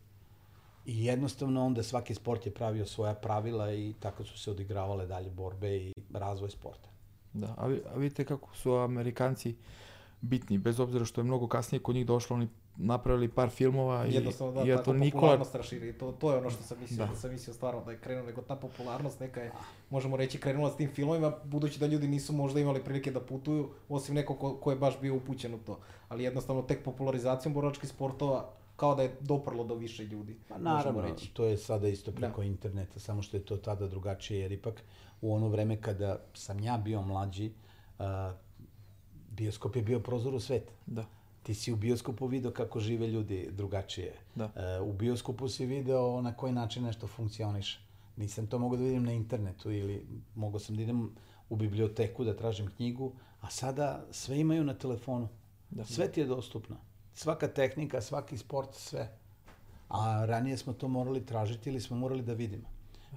I jednostavno onda svaki sport je pravio svoja pravila i tako su se odigravale dalje borbe i razvoj sporta. Da, a, vi, a vidite kako su Amerikanci bitni, bez obzira što je mnogo kasnije kod njih došlo, oni napravili par filmova i, Jednostavno, da, i eto ta Nikola, popularnost raširi. To, to je ono što sam mislio, da. Da. da sam mislio stvarno da je krenuo, nego ta popularnost neka je, možemo reći, krenula s tim filmovima, budući da ljudi nisu možda imali prilike da putuju, osim neko ko, ko je baš bio upućen u to. Ali jednostavno, tek popularizacijom borilačkih sportova, kao da je doprlo do više ljudi, Pa naravno, reći. to je sada isto preko da. interneta, samo što je to tada drugačije, jer ipak u ono vreme kada sam ja bio mlađi, uh, bioskop je bio prozor u svet. da, Ti si u bioskopu video kako žive ljudi drugačije. Da. Uh, u bioskopu si video na koji način nešto funkcioniše. Nisam to mogao da vidim na internetu ili mogao sam da idem u biblioteku da tražim knjigu, a sada sve imaju na telefonu. Da. Sve ti je dostupno. Svaka tehnika, svaki sport, sve. A ranije smo to morali tražiti ili smo morali da vidimo.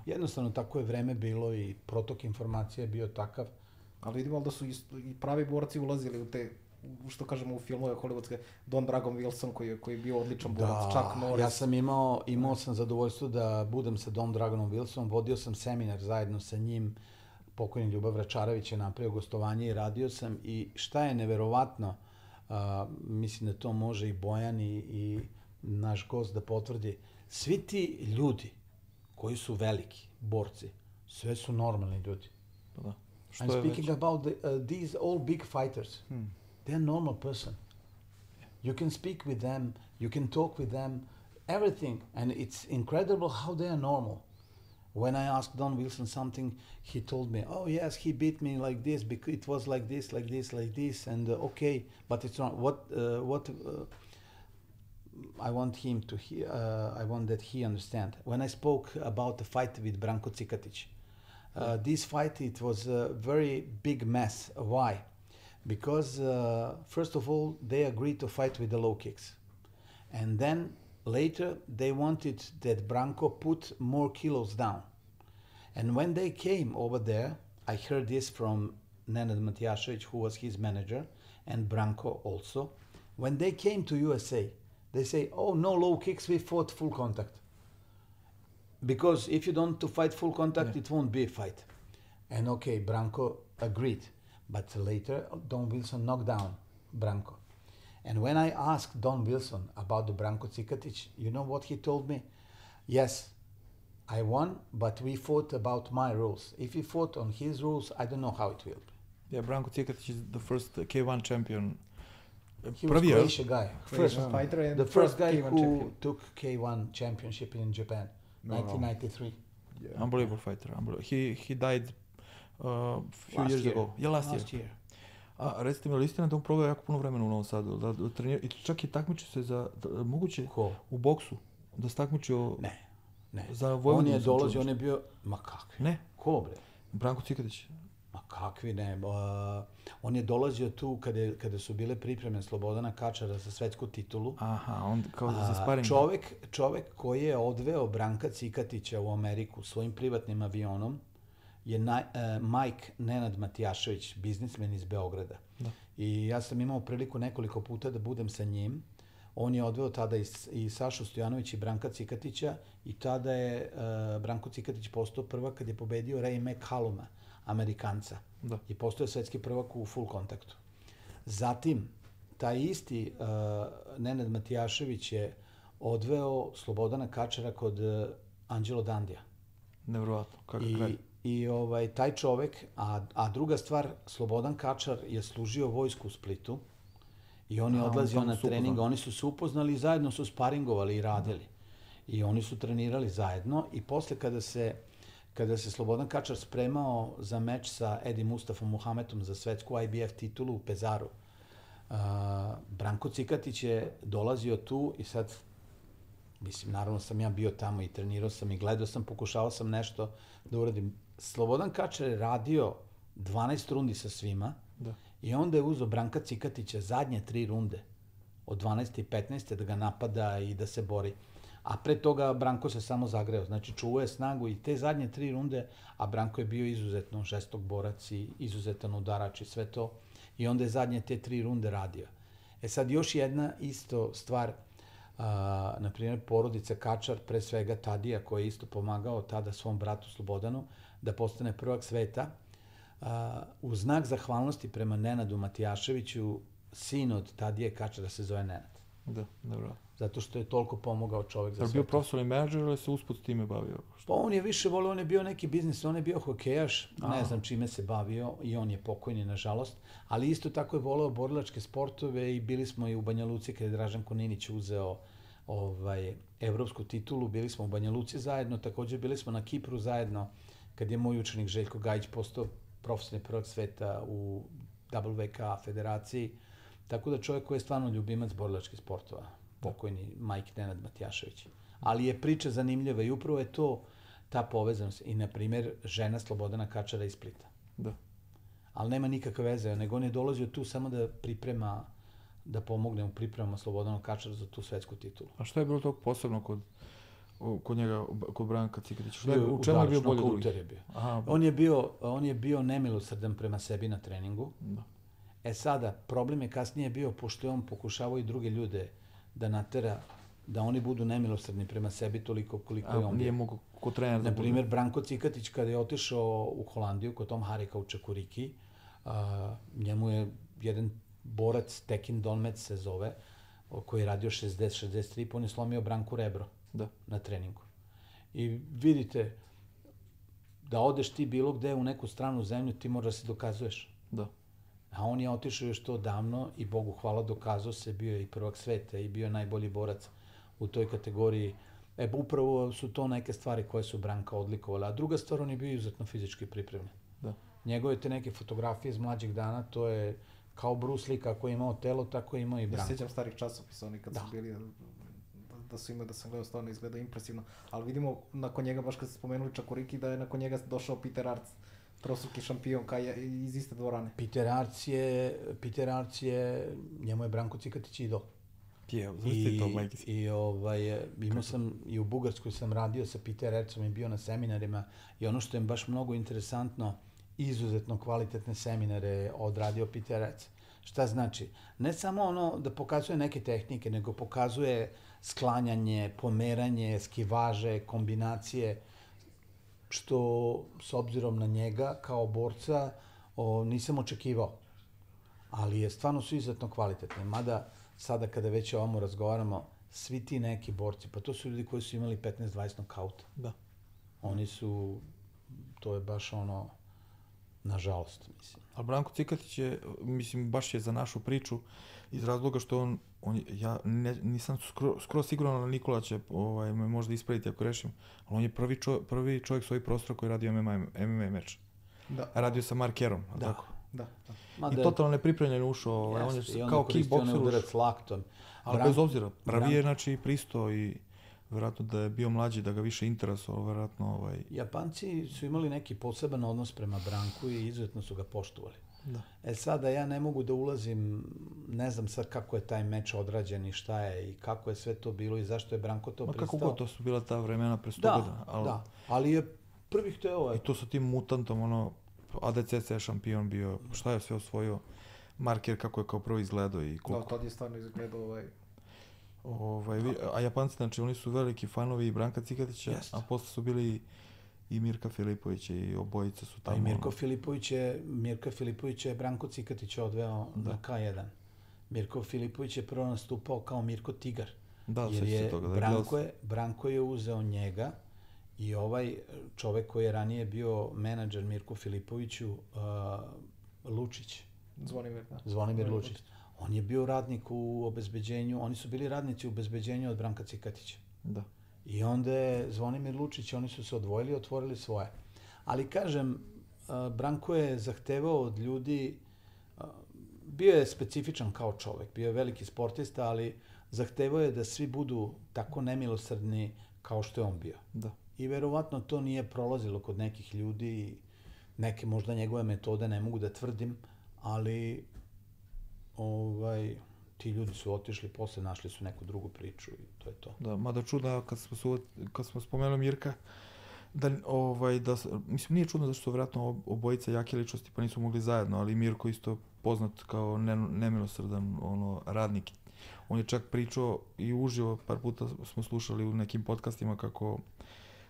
Jednostavno tako je vreme bilo i protok informacija je bio takav. Ali vidimo da su isto, i pravi borci ulazili u te što kažemo u filmove hollywoodske Don Dragon Wilson koji je, koji je bio odličan borac, Chuck Norris. ja sam imao, imao sam zadovoljstvo da budem sa Dom Dragonom Wilsonom, vodio sam seminar zajedno sa njim, pokojni Ljubav Račarević je napravio gostovanje i radio sam i šta je neverovatno, a, mislim da to može i Bojan i, i naš gost da potvrdi, svi ti ljudi koji su veliki borci, sve su normalni ljudi. pa da. I'm speaking već- about the, uh, these all big fighters. Hmm. They're normal person. You can speak with them, you can talk with them, everything, and it's incredible how they are normal. When I asked Don Wilson something, he told me, "Oh yes, he beat me like this because it was like this, like this, like this, and uh, okay, but it's not what uh, what." Uh, I want him to hear. Uh, I want that he understand. When I spoke about the fight with Branko Cikatic, uh, this fight it was a very big mess. Why? Because uh, first of all, they agreed to fight with the low kicks, and then later they wanted that Branko put more kilos down. And when they came over there, I heard this from Nenad Matijašević, who was his manager, and Branko also. When they came to USA, they say, "Oh, no low kicks. We fought full contact." Because if you don't to fight full contact, Yeah. it won't be a fight. And okay, Branko agreed, but later Don Wilson knocked down Branko. And when I asked Don Wilson about the Branko Cikatic, you know what he told me? Yes, I won, but we fought about my rules. If he fought on his rules, I don't know how it will be. Yeah, Branko Cikatic is the first K1 champion. He was Prvi, jel? Croatia guy. First, Croatian fighter and the first guy K1 who champion. took K1 championship in Japan, No, no. 1993. Yeah. Unbelievable fighter. Unbelievable. He, he died uh, few Last years year. ago. Yeah, last, Last year. year. A recite mi, je li istina da on proveo jako puno vremena u Novom Sadu? Da, da trenira, I čak i takmiči se za, da, moguće Ko? u boksu, da se takmičio Ne, ne. za On Vojvodinu. je sam čuo dolazio, on nešto. je bio, ma kakvi? Ne, Ko bre? Branko Cikatić. Ma kakvi ne. Uh, on je dolazio tu kada, kada su bile pripreme Slobodana Kačara za svetsku titulu. Aha, on kao za sparing. čovek, čovek koji je odveo Branka Cikatića u Ameriku svojim privatnim avionom je na, e, Mike Nenad Matijašević, biznismen iz Beograda. Da. I ja sam imao priliku nekoliko puta da budem sa njim. On je odveo tada i, i Sašu Stojanović i Branka Cikatića i tada je e, Branko Cikatić postao prvak kad je pobedio Ray McCalluma, Amerikanca. Da. I postao je svetski prvak u full kontaktu. Zatim, taj isti uh, Nenad Matijašević je odveo Slobodana Kačara kod uh, Anđelo Dandija. Nevrovatno, kakav I, kralj. i ovaj, taj čovek, a, a druga stvar, Slobodan Kačar je služio vojsku u Splitu i on je on odlazio tamo na trening, upoznali. oni su se upoznali i zajedno su sparingovali i radili. I oni su trenirali zajedno i posle kada se kada se Slobodan Kačar spremao za meč sa Edi Mustafom Muhametom za svetsku IBF titulu u Pezaru, uh, Branko Cikatić je dolazio tu i sad Mislim, naravno sam ja bio tamo i trenirao sam i gledao sam, pokušavao sam nešto da uradim. Slobodan Kačar je radio 12 rundi sa svima Da. i onda je uzeo Branka Cikatića zadnje tri runde od 12. i 15. da ga napada i da se bori. A pre toga Branko se samo zagreo. Znači čuvao je snagu i te zadnje tri runde, a Branko je bio izuzetno žestok borac i izuzetan udarač i sve to. I onda je zadnje te tri runde radio. E sad još jedna isto stvar, a, na primjer porodica Kačar, pre svega Tadija koji je isto pomagao tada svom bratu Slobodanu da postane prvak sveta, a, u znak zahvalnosti prema Nenadu Matijaševiću, sin od Tadije Kačara se zove Nenad. Da, nevrovatno. Zato što je toliko pomogao čovek za sve bio to. profesionalni menadžer ili se usput time bavio? Pa on je više volio, on je bio neki biznis, on je bio hokejaš, ne Aha. znam čime se bavio i on je pokojni, nažalost, ali isto tako je voleo borilačke sportove i bili smo i u Banja Luci kada je Dražan Koninić uzeo ovaj, evropsku titulu, bili smo u Banja Luci zajedno, takođe bili smo na Kipru zajedno, kad je moj učenik Željko Gajić postao profesionalni prvak sveta u WK federaciji, tako da čovjek koji je stvarno ljubimac borilačkih sportova, pokojni Majk Nenad Matijašević. Ali je priča zanimljiva i upravo je to ta povezanost. I, na primjer, žena Slobodana Kačara iz Splita. Da. Ali nema nikakve veze, nego on je dolazio tu samo da priprema, da pomogne u pripremama Slobodana Kačara za tu svetsku titulu. A šta je bilo tog posebno kod, kod njega, kod Branka Cikatića? Šta je, u čemu je bio nokauter drugih? je bio. Aha, On je bio, on je bio nemilosrdan prema sebi na treningu. da. E sada, problem je kasnije bio, pošto je on pokušavao i druge ljude da natera da oni budu nemilosrdni prema sebi toliko koliko je A, on nije mogu kod trenera da Na primjer, Branko Cikatić kada je otišao u Holandiju kod Tom Harika u Čakuriki, a, njemu je jedan borac, Tekin Donmet se zove, koji je radio 60-63, pa on je slomio Branku rebro Da. na treningu. I vidite, da odeš ti bilo gde u neku stranu zemlju, ti moraš da se dokazuješ. Da. A on je otišao još to davno i Bogu hvala dokazao se, bio je i prvak sveta i bio najbolji borac u toj kategoriji E, upravo su to neke stvari koje su Branka odlikovale. A druga stvar, on je bio izuzetno fizički pripremljen. Da. Njegove te neke fotografije iz mlađih dana, to je kao Bruce Lee, kako je imao telo, tako je imao i Ja se Branko. sjećam starih časopisa, oni kad su Da. bili, da, da su imali, da sam gledao, stvarno izgleda impresivno. Ali vidimo nakon njega, baš kad ste spomenuli Čakoriki, da je nakon njega došao Peter Arts, trostruki šampion kaj je iz iste dvorane. Peter Arts je, Peter Arts je, njemu je Branko Cikatić idol. Je, zamislite to, majke. I ovaj, imao sam, i u Bugarskoj sam radio sa Peter Ercom i bio na seminarima i ono što je baš mnogo interesantno, izuzetno kvalitetne seminare odradio Peter Erc. Šta znači? Ne samo ono da pokazuje neke tehnike, nego pokazuje sklanjanje, pomeranje, skivaže, kombinacije, što s obzirom na njega kao borca o, nisam očekivao. Ali je stvarno su izuzetno kvalitetni. Mada sada kada već o ovamo razgovaramo, svi ti neki borci, pa to su ljudi koji su imali 15-20 nokauta. Da. Oni su, to je baš ono, nažalost, mislim. Ali Branko Cikatić je, mislim, baš je za našu priču iz razloga što on, on ja ne, nisam skoro, skoro siguran, ali Nikola će ovaj, me možda ispraviti ako rešim, ali on je prvi, čo, prvi čovjek s ovih prostora koji je radio MMA, MMA meč. Da, Radio sa Markerom, da. Da. tako? da, da. Mada I totalno nepripremljen ušao, ovaj, on je jeste, i onda kao koristio onaj udarac ušao. laktom. Ali Bran- bez obzira, pravi je znači pristo i vjerojatno da je bio mlađi, da ga više interesovao, vjerojatno ovaj, Japanci su imali neki poseban odnos prema Branku i izuzetno su ga poštovali. da. E sada ja ne mogu da ulazim, ne znam sad kako je taj meč odrađen i šta je i kako je sve to bilo i zašto je Branko to Ma pristao. kako god, to su bila ta vremena pre 100 da, godina. Ali, da, ali je prvi hteo, I to sa tim mutantom, ono, ADCC je šampion bio, šta je sve osvojio, marker kako je kao prvo izgledao i Da, koliko. tad je stvarno izgledao ovaj... Ovaj, a Japanci, znači, oni su veliki fanovi i Branka Cikatića, Jeste. a posle su bili i Mirka Filipovića i obojica su Pa tamo. i Mirko Filipović je, Mirka Filipović je Branko Cikatić odveo Da. na K1. Mirko Filipović je prvo nastupao kao Mirko Tigar. da, jer je, toga. Da, Branko, je, Branko je uzeo njega i ovaj čovek koji je ranije bio menadžer Mirko Filipoviću, uh, Lučić, Zvonimir, da. Zvonimir Lučić. On je bio radnik u obezbeđenju, oni su bili radnici u obezbeđenju od Branka Cikatića. Da. I onda je Zvonimir Lučić, oni su se odvojili i otvorili svoje. Ali kažem, a, Branko je zahtevao od ljudi, a, bio je specifičan kao čovek, bio je veliki sportista, ali zahtevao je da svi budu tako nemilosrdni kao što je on bio. Da. I verovatno to nije prolazilo kod nekih ljudi neke možda njegove metode ne mogu da tvrdim, ali ovaj, ti ljudi su otišli, posle našli su neku drugu priču i to je to. Da, mada čudno, kad smo, su, kad smo spomenuli Mirka, da, ovaj, da, mislim, nije čudno zašto su vjerojatno ob- obojica jake ličnosti pa nisu mogli zajedno, ali Mirko isto poznat kao ne, nemilosrdan ono, radnik. On je čak pričao i uživo, par puta smo slušali u nekim podcastima kako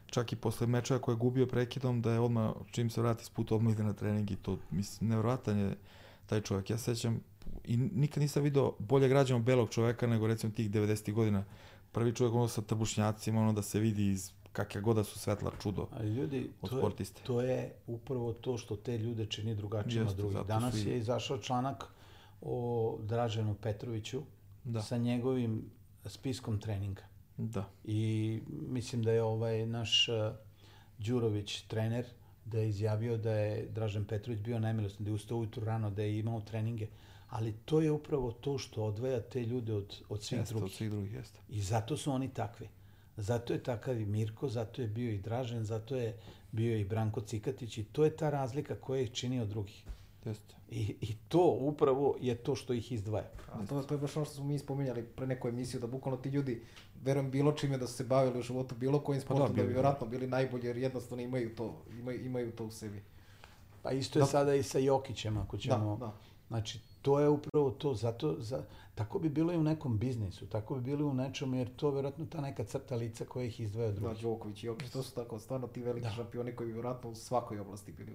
čak i posle mečeva koje je gubio prekidom, da je odmah, čim se vrati s puta, odmah ide na trening i to, mislim, nevjerojatan je taj čovjek. Ja sećam, i nikad nisam video bolje građano belog čovjeka nego recimo tih 90. godina prvi čovjek ono sa trbušnjacima, ono da se vidi iz kakve god da su svetla čudo Ali ljudi, od to je, sportiste. to je upravo to što te ljude čini drugačijima od drugih. Danas i- je izašao članak o Draženu Petroviću Da, sa njegovim spiskom treninga. da, I mislim da je ovaj naš uh, Đurović, trener, da je izjavio da je Dražen Petrović bio nemilostan, da je ustao ujutru rano, da je imao treninge. Ali to je upravo to što odvaja te ljude od, od svih jeste, od drugih. svih drugih jeste. I zato su oni takvi. Zato je takav i Mirko, zato je bio i Dražen, zato je bio i Branko Cikatić i to je ta razlika koja ih čini od drugih. Jeste. I, I to upravo je to što ih izdvaja. A to, to je baš ono što smo mi spominjali pre neku emisiju, da bukvalno ti ljudi, verujem bilo čime da su se bavili u životu, bilo kojim sportom, da, bili bi bi. vjerojatno bili najbolji, jer jednostavno imaju to, imaju, imaju to u sebi. Pa isto je Da. sada i sa Jokićem, ako ćemo... Da, da. Znači, to je upravo to. Zato, za, tako bi bilo i u nekom biznisu, tako bi bilo i u nečemu, jer to je vjerojatno ta neka crta lica koja ih izdvaja od Da. Đoković i Jokić, to su tako stvarno ti veliki Da. šampioni koji bi vjerojatno u svakoj oblasti bili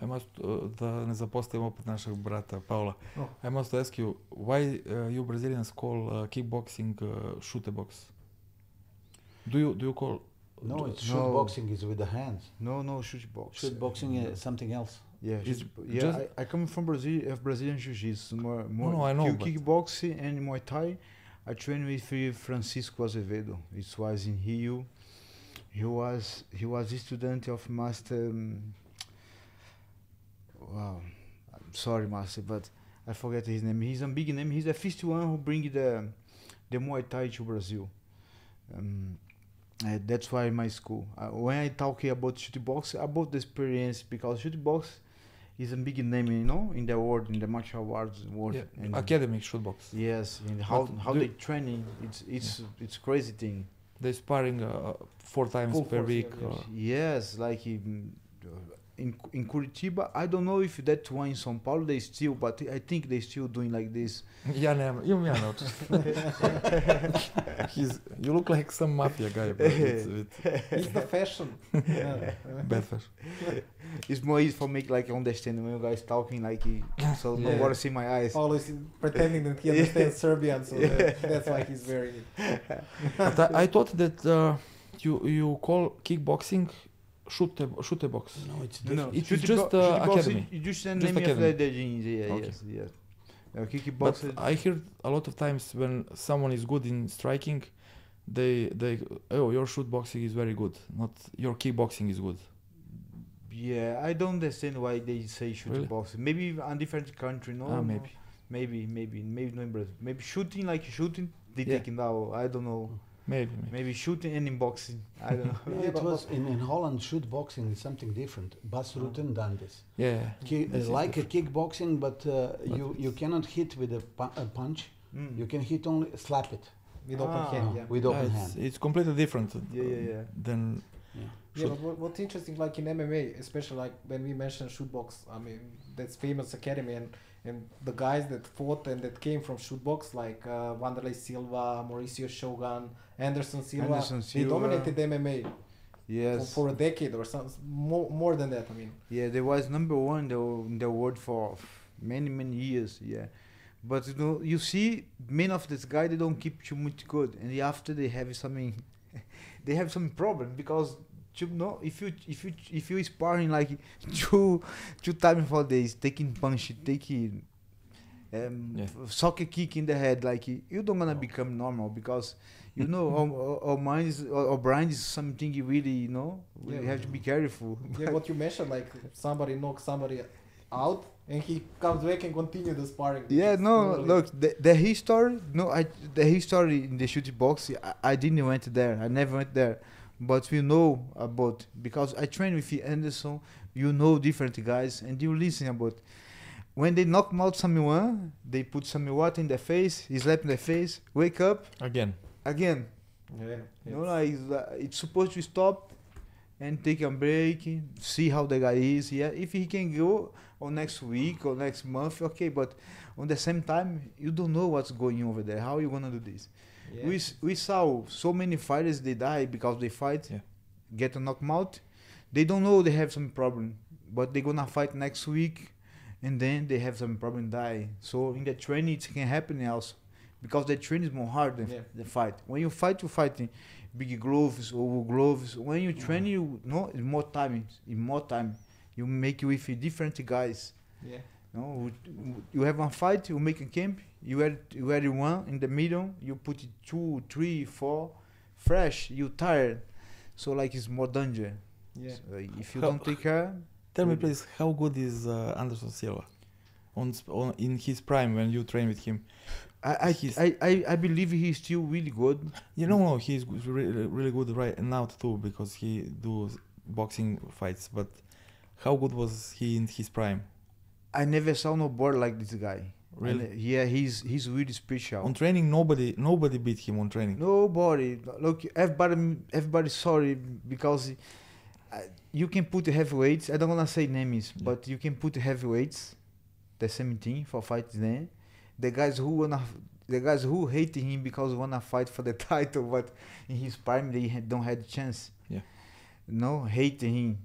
uspješni. Ajmo st- da ne zapostavimo opet našeg brata Paula. Oh. I must ask you, why uh, you Brazilians call uh, kickboxing uh, shoot box? Do you do you call? No, do- it's No. shoot boxing is with the hands. No, no, shoot box. Shoot boxing is something else. Yeah, shoot- yeah. just- I, I come from Brazil, of Brazilian jiu-jitsu, more, more no, I know, kickboxing and Muay Thai. I trained with uh, Francisco Azevedo. It was in Rio. He was he was a student of Master. Um, wow, I'm sorry, Master, but I forget his name. He's a big name. He's the first one who bring the the Muay Thai to Brazil. Um, uh, that's why my school. Uh, when I talk about shoot box, about the experience because shoot box is a big name, you know, in the world, in the martial arts world. Yeah, And academic shoot box. Yes, and how But how they training, it's it's it's crazy thing. They sparring uh, four times Full per force, week. Yes, like in in, in Curitiba, I don't know if that one in São Paulo they still, but I think they still doing like this. Ja nemam, imam ja naučit. He's, you look like some mafia guy, but it's a bit It's the fashion. Yeah. bad fashion. It's more easy for me like understand when you guys talking like he- so no Yeah. one see my eyes. Always pretending that he understands Serbian, so that, that's why he's very. But I, I thought that uh, you you call kickboxing shoot shoot box. No, it's No, different. It's shoot just, bo- uh, shoot box, academy. You just the Just name academy. the, the jeans, yeah, Okay. yes, yes. Uh, But. I hear a lot of times when someone is good in striking, they they oh your shoot boxing is very good, not your kickboxing is good. Yeah, I don't understand why they say shoot Really? boxing. Maybe a different country, no? Ah, no. maybe. Maybe, maybe, maybe no in Brazil. Maybe shooting like shooting, they Yeah. take it now. I don't know. Maybe, maybe. Maybe shooting and in boxing. I don't know. Yeah, it was in, in Holland. Shoot boxing is something different. Bas Rutten done this. Yeah. Ki- This is like a kickboxing, but, uh, But you you cannot hit with a, pu- a punch. Mm. You can hit only slap it With open Ah. hand, yeah. with Yeah, open it's, hand. it's completely different. Yeah, yeah, yeah. Than Yeah. Yeah, but what, what's interesting, like in MMA, especially like when we mentioned shootbox, I mean that's famous academy and and the guys that fought and that came from shootbox, like uh, Wanderlei Silva, Mauricio Shogun, Anderson Silva, Anderson they dominated MMA for, Yes. for a decade or some more more than that. I mean, Yeah, they was number one in the, in the world for many many years. Yeah, but you know, you see, many of this guy they don't keep too much good, and after they have something, they have some problem because you know if you if you if you sparring like two two times for days, taking punch, taking. Um, Yeah. soccer kick in the head, like you don't gonna become normal because you know our, our, our mind is our, our brain is something you really you know we Yeah. have to be careful. yeah, what you mentioned, like somebody knocks somebody out and he comes back and continue the sparring. Yeah, is no, totally- look, the, the history, no, I, the history in the shooting box, I, I didn't went there. I never went there, but we know about because I train with the Anderson. You know different guys, and you listen about when they knock out someone, they put some water in their face, he slap in their face, wake up again. again. Yeah, You know, it's- like it's, uh, it's supposed to stop and take a break, see how the guy is. Yeah, if he can go on next week or next month, okay. But on the same time, you don't know what's going over there. How you gonna do this? Yeah. We we saw so many fighters they die because they fight, Yeah. get a knocked out. They don't know they have some problem, but they gonna fight next week, and then they have some problem die. So in the training it can happen also, because the training is more hard than Yeah. the fight. When you fight, you fight in big gloves or gloves. When you mm. train, you know it's more time. In more time, you make with different guys. yeah. No, you have one fight, you make a camp, you add you add one in the middle, you put it two, three, four, fresh, you tired. So like it's more danger. Yeah. So, if you How- don't take care, Tell me please, how good is uh, Anderson Silva? On, on in his prime when you train with him, I I, I, I believe he's still really good. you know, no, he's really, really good right now too because he does boxing fights. But how good was he in his prime? I never saw no board like this guy. Really? And, uh, yeah, he's he's really special. On training, nobody nobody beat him on training. Nobody. Look, everybody, everybody sorry because uh, you can put heavyweights. I don't wanna say names, Yeah. but you can put heavyweights, the same thing for fights. Then the guys who wanna, the guys who hate him because wanna fight for the title, but in his prime they don't have a chance. Yeah. No, hate him.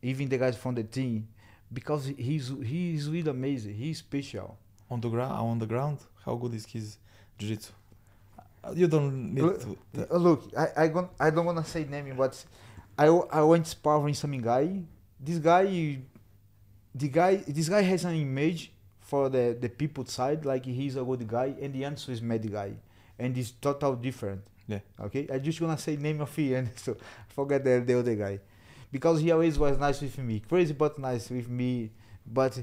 Even the guys from the team, because he's he's really amazing. He's special. On the ground, on the ground, how good is his jiu-jitsu? You don't need Look- to. Look, I I, gon- I don't wanna say name, but I I went sparring some guy. This guy, the guy, this guy has an image for the the people side like he's a good guy, and the answer is mad guy. and it's total different. Yeah. Okay, I just gonna say name of he and so forget the, the other guy, because he always was nice with me, crazy but nice with me, but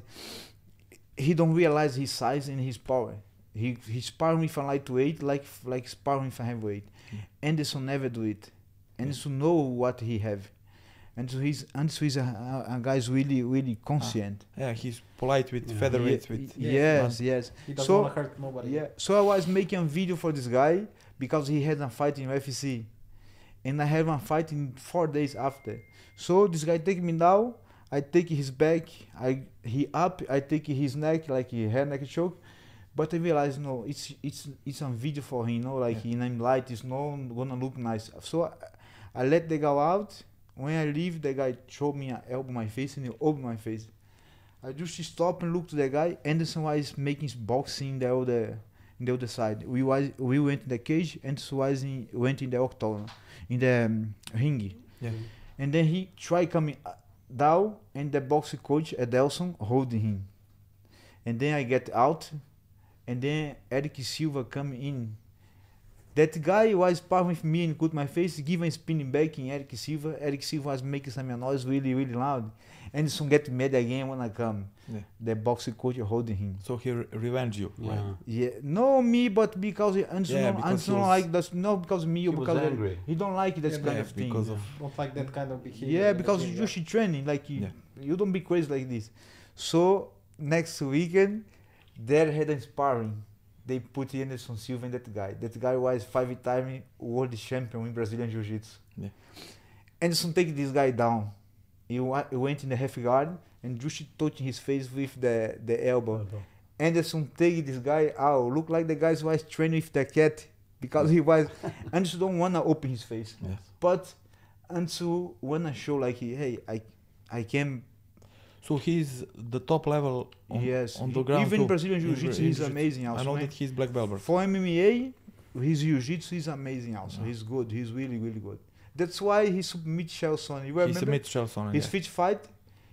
he don't realize his size and his power. He he sparring with a lightweight like like sparring with a heavyweight. Mm. Anderson never do it. Anderson know what he have, and so he's and so he's a, a, a guy's really really conscient. Yeah, he's polite with Yeah. featherweights. Ye- With Yeah, yes, yes. He doesn't So- want to hurt nobody. Yeah. So I was making a video for this guy because he had a fight in UFC, and I had a fight in four days after. So this guy take me down. I take his back. I he up. I take his neck like he head neck choke. But I realized no, it's it's it's a video for him. You know, like in I'm light, it's not gonna look nice. So I, I let the guy out. When I leave, the guy showed me an elbow my face and he opened my face. I just stop and look to the guy. Anderson was making his boxing the other, in the other side. We was we went in the cage. Anderson was in, went in the octagon, in the um, ring. Yeah. And then he tried coming uh, down, and the boxing coach Adelson holding him. And then I get out, and then Eric Silva come in. That guy was sparring with me and cut my face, give a spinning back in Eric Silva. Eric Silva was making some noise really, really loud. Anderson get mad again when I come. Yeah. The boxing coach holding him. So he re- revenge you, Yeah. right? Yeah, no me, but because Anderson, Yeah, because Anderson he don't was- like that's not because me He or was because angry. he don't like that Yeah, kind yeah, of thing. because of Don't like that kind of behavior. Yeah, because gym, you yeah. just training like you, Yeah. you don't be crazy like this. So next weekend, there had a sparring. They put Anderson Silva and that guy. That guy was five-time world champion in Brazilian Jiu-Jitsu. Yeah. Anderson take this guy down. He, he went in the half guard and just touching his face with the, the elbow. Anderson take this guy out. Look like the guy was training with the cat because he was. Anderson don't wanna open his face, Yeah. but Anderson wanna show like he, hey, I, I can. So he's the top level on, yes, on the he- ground even too. Brazilian Jiu-Jitsu, Bra- in he's amazing. Also, I know man. that he's black belt. For MMA, his Jiu-Jitsu is amazing. Also, Yeah. he's good. He's really, really good. That's why he submit Shelson. You He remember submits Chelson. his yeah. fit fight?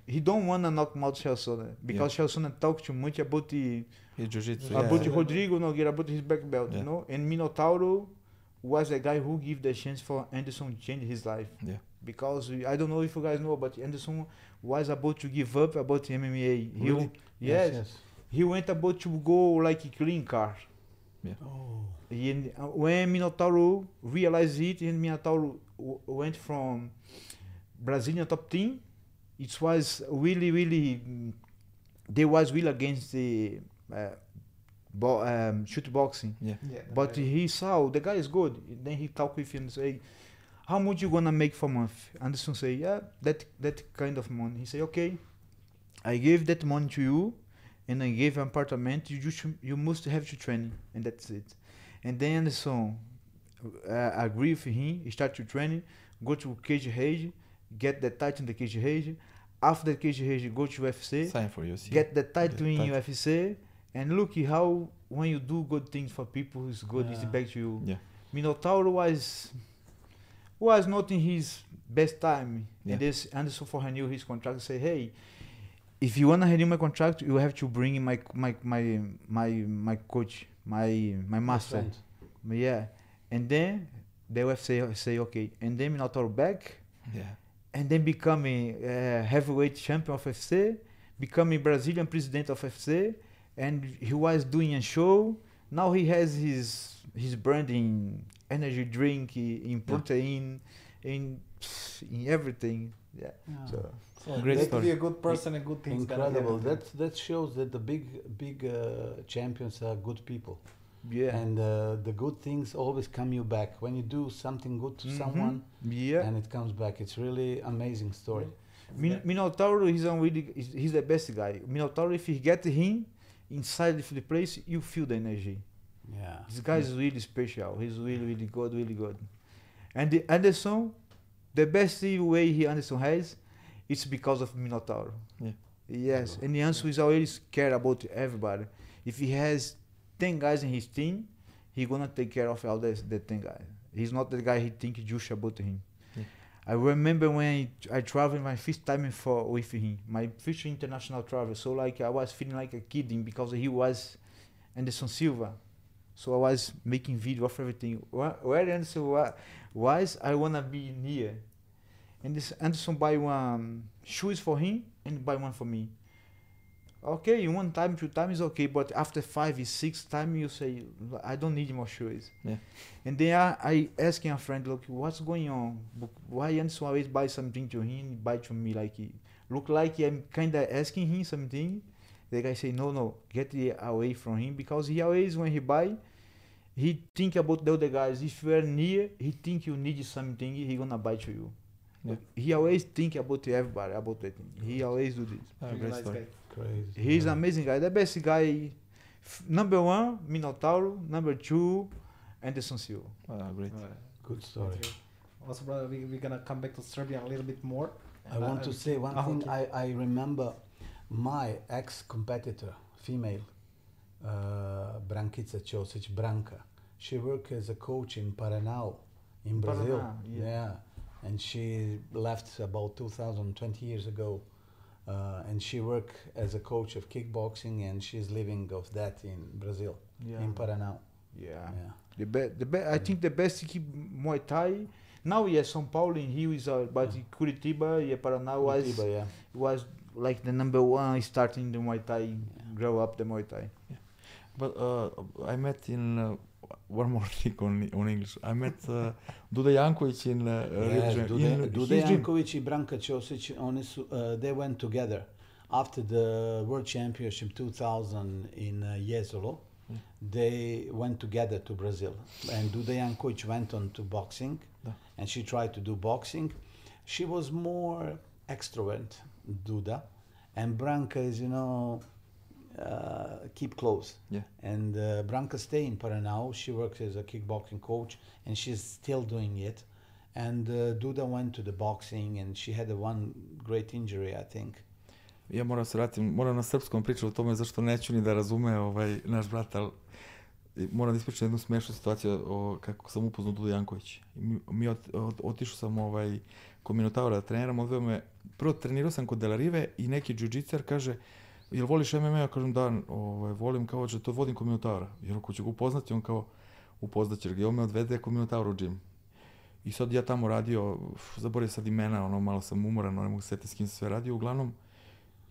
He don't wanna knock out Shelson because Shelson talk too much about the His jiu-jitsu. About Yeah. Rodrigo Nogueira, about his black belt, Yeah. you know. And Minotauro was a guy who give the chance for Anderson to change his life. Yeah. Because I don't know if you guys know, but Anderson was about to give up about MMA. He, Really? Yes, He went about to go like a clean car. Yeah. Oh. And uh, when Minotauro realized it, and Minotauro went from Brazilian top team, it was really, really, mm, they was really against the uh, bo- um, shoot boxing. Yeah. Yeah, But yeah. he saw the guy is good. Then he talked with him and say, "How much you gonna make for month?" Anderson say, "Yeah, that that kind of money." He say, "Okay, I gave that money to you, and I gave an apartment. You just you must have to train, and that's it." And then Anderson uh, agree with him. Start to train, go to cage rage, get the title in the cage rage. After the cage rage, go to UFC Sign for you. see. get the title in title. UFC, and look how when you do good things for people who's good, it's back to you. Yeah. Minotauro was was not in his best time, Yeah. and this Anderson for renew his contract say, hey, if you wanna renew my contract, you have to bring in my my my my my coach, my my master. Friend. Yeah, and then the UFC say okay, and then Minotauro back Yeah. and then becoming uh, heavyweight champion of FC, becoming Brazilian president of FC, and he was doing a show. Now he has his his brand in energy drink, in protein, in in everything. Yeah. Yeah. So So Great that story. be a good person and good things. Incredible. That that shows that the big big uh, champions are good people, yeah. and uh, the good things always come you back when you do something good to Mhm. someone, Yeah. and it comes back. It's really amazing story. Min- Minotauro, he's a really, he's, he's the best guy. Minotauro, if you get him inside of the place, you feel the energy. Yeah. This guy is really special. He's really, really good, really good. And the Anderson, the best way he Anderson has, it's because of Minotauro. Yeah. Yes, and the answer is always care about everybody. If he has ten guys in his team, he gonna take care of all the, the ten guys. He's not the guy he think just about him. Yeah. I remember when I, I traveled my first time for with him, my first international travel. So like I was feeling like a kid because he was Anderson Silva So I was making video of everything. Why, where Anderson why, why I wanna be near? And this Anderson buy one shoes for him and buy one for me. Okay, one time, two times okay, but after five, six time, you say I don't need more shoes. Yeah. And then I, I asking a friend, look, what's going on? Why Anderson always buy something to him, buy to me like look like I'm kinda asking him something. The guy say no, no, get away from him because he always when he buy, he think about the other guys. If you are near, he think you need something, he gonna buy to you. Yeah. He always think about everybody about that. thing. He always do this. Great nice story. guy. Crazy. He's yeah. amazing guy. The best guy. F- number one, Minotauro. Number two, Anderson Silva. Ah, great. Good story. Also, brother, we, we're gonna come back to Serbia a little bit more. I want to say one Ah, thing. I, I remember my ex competitor, female, uh, Brankica Ćosić, Branka. She worked as a coach in Paranao, in Brazil. Paraná, yeah. And she left about 2000, 20 years ago. Uh, and she worked as a coach of kickboxing and she's living of that in Brazil, Yeah. in Paranao. Yeah. Yeah. The be- the be- I think the best keep Muay Thai. Now yes, São Paulo in Rio is uh, but in Curitiba, yeah, Paraná was Curitiba, yeah. was like the number one starting the Muay Thai, grow up the Muay Thai. But uh, I met in uh, one more thing on, on English. I met uh, Duda Jankovic in uh, Rio Yes. Dude, in gym. Jankovic i Branka Ćosić, oni su, uh, they went together after the World Championship 2000 in uh, Jesolo. Mm. They went together to Brazil, and Duda Jankovic went on to boxing, and she tried to do boxing. She was more extrovert, Duda, and Branka is, you know, uh, keep close. Yeah. And uh, Branka stay in Paranao. She works as a kickboxing coach, and she's still doing it. And uh, Duda went to the boxing, and she had a one great injury, I think. Ja moram se vratim, moram na srpskom pričati o tome zašto neću ni da razume ovaj, naš brat, ali moram da ispričam jednu smešnu situaciju o, kako sam upoznao Dudu Janković. Mi, mi ot, ot, otišao sam ovaj, kod Minotaura da treniram, odveo me, prvo trenirao sam kod Delarive i neki džuđicar kaže, jel voliš MMA? Ja kažem da, ovaj, volim kao že to vodim kod Minotaura. Jer ako ću ga upoznati, on kao upoznaćeš ga i on me odvede kod Minotaura u džim. I sad ja tamo radio, zaboravio sad imena, ono, malo sam umoran, ne mogu se setiti s kim sam sve radio, uglavnom,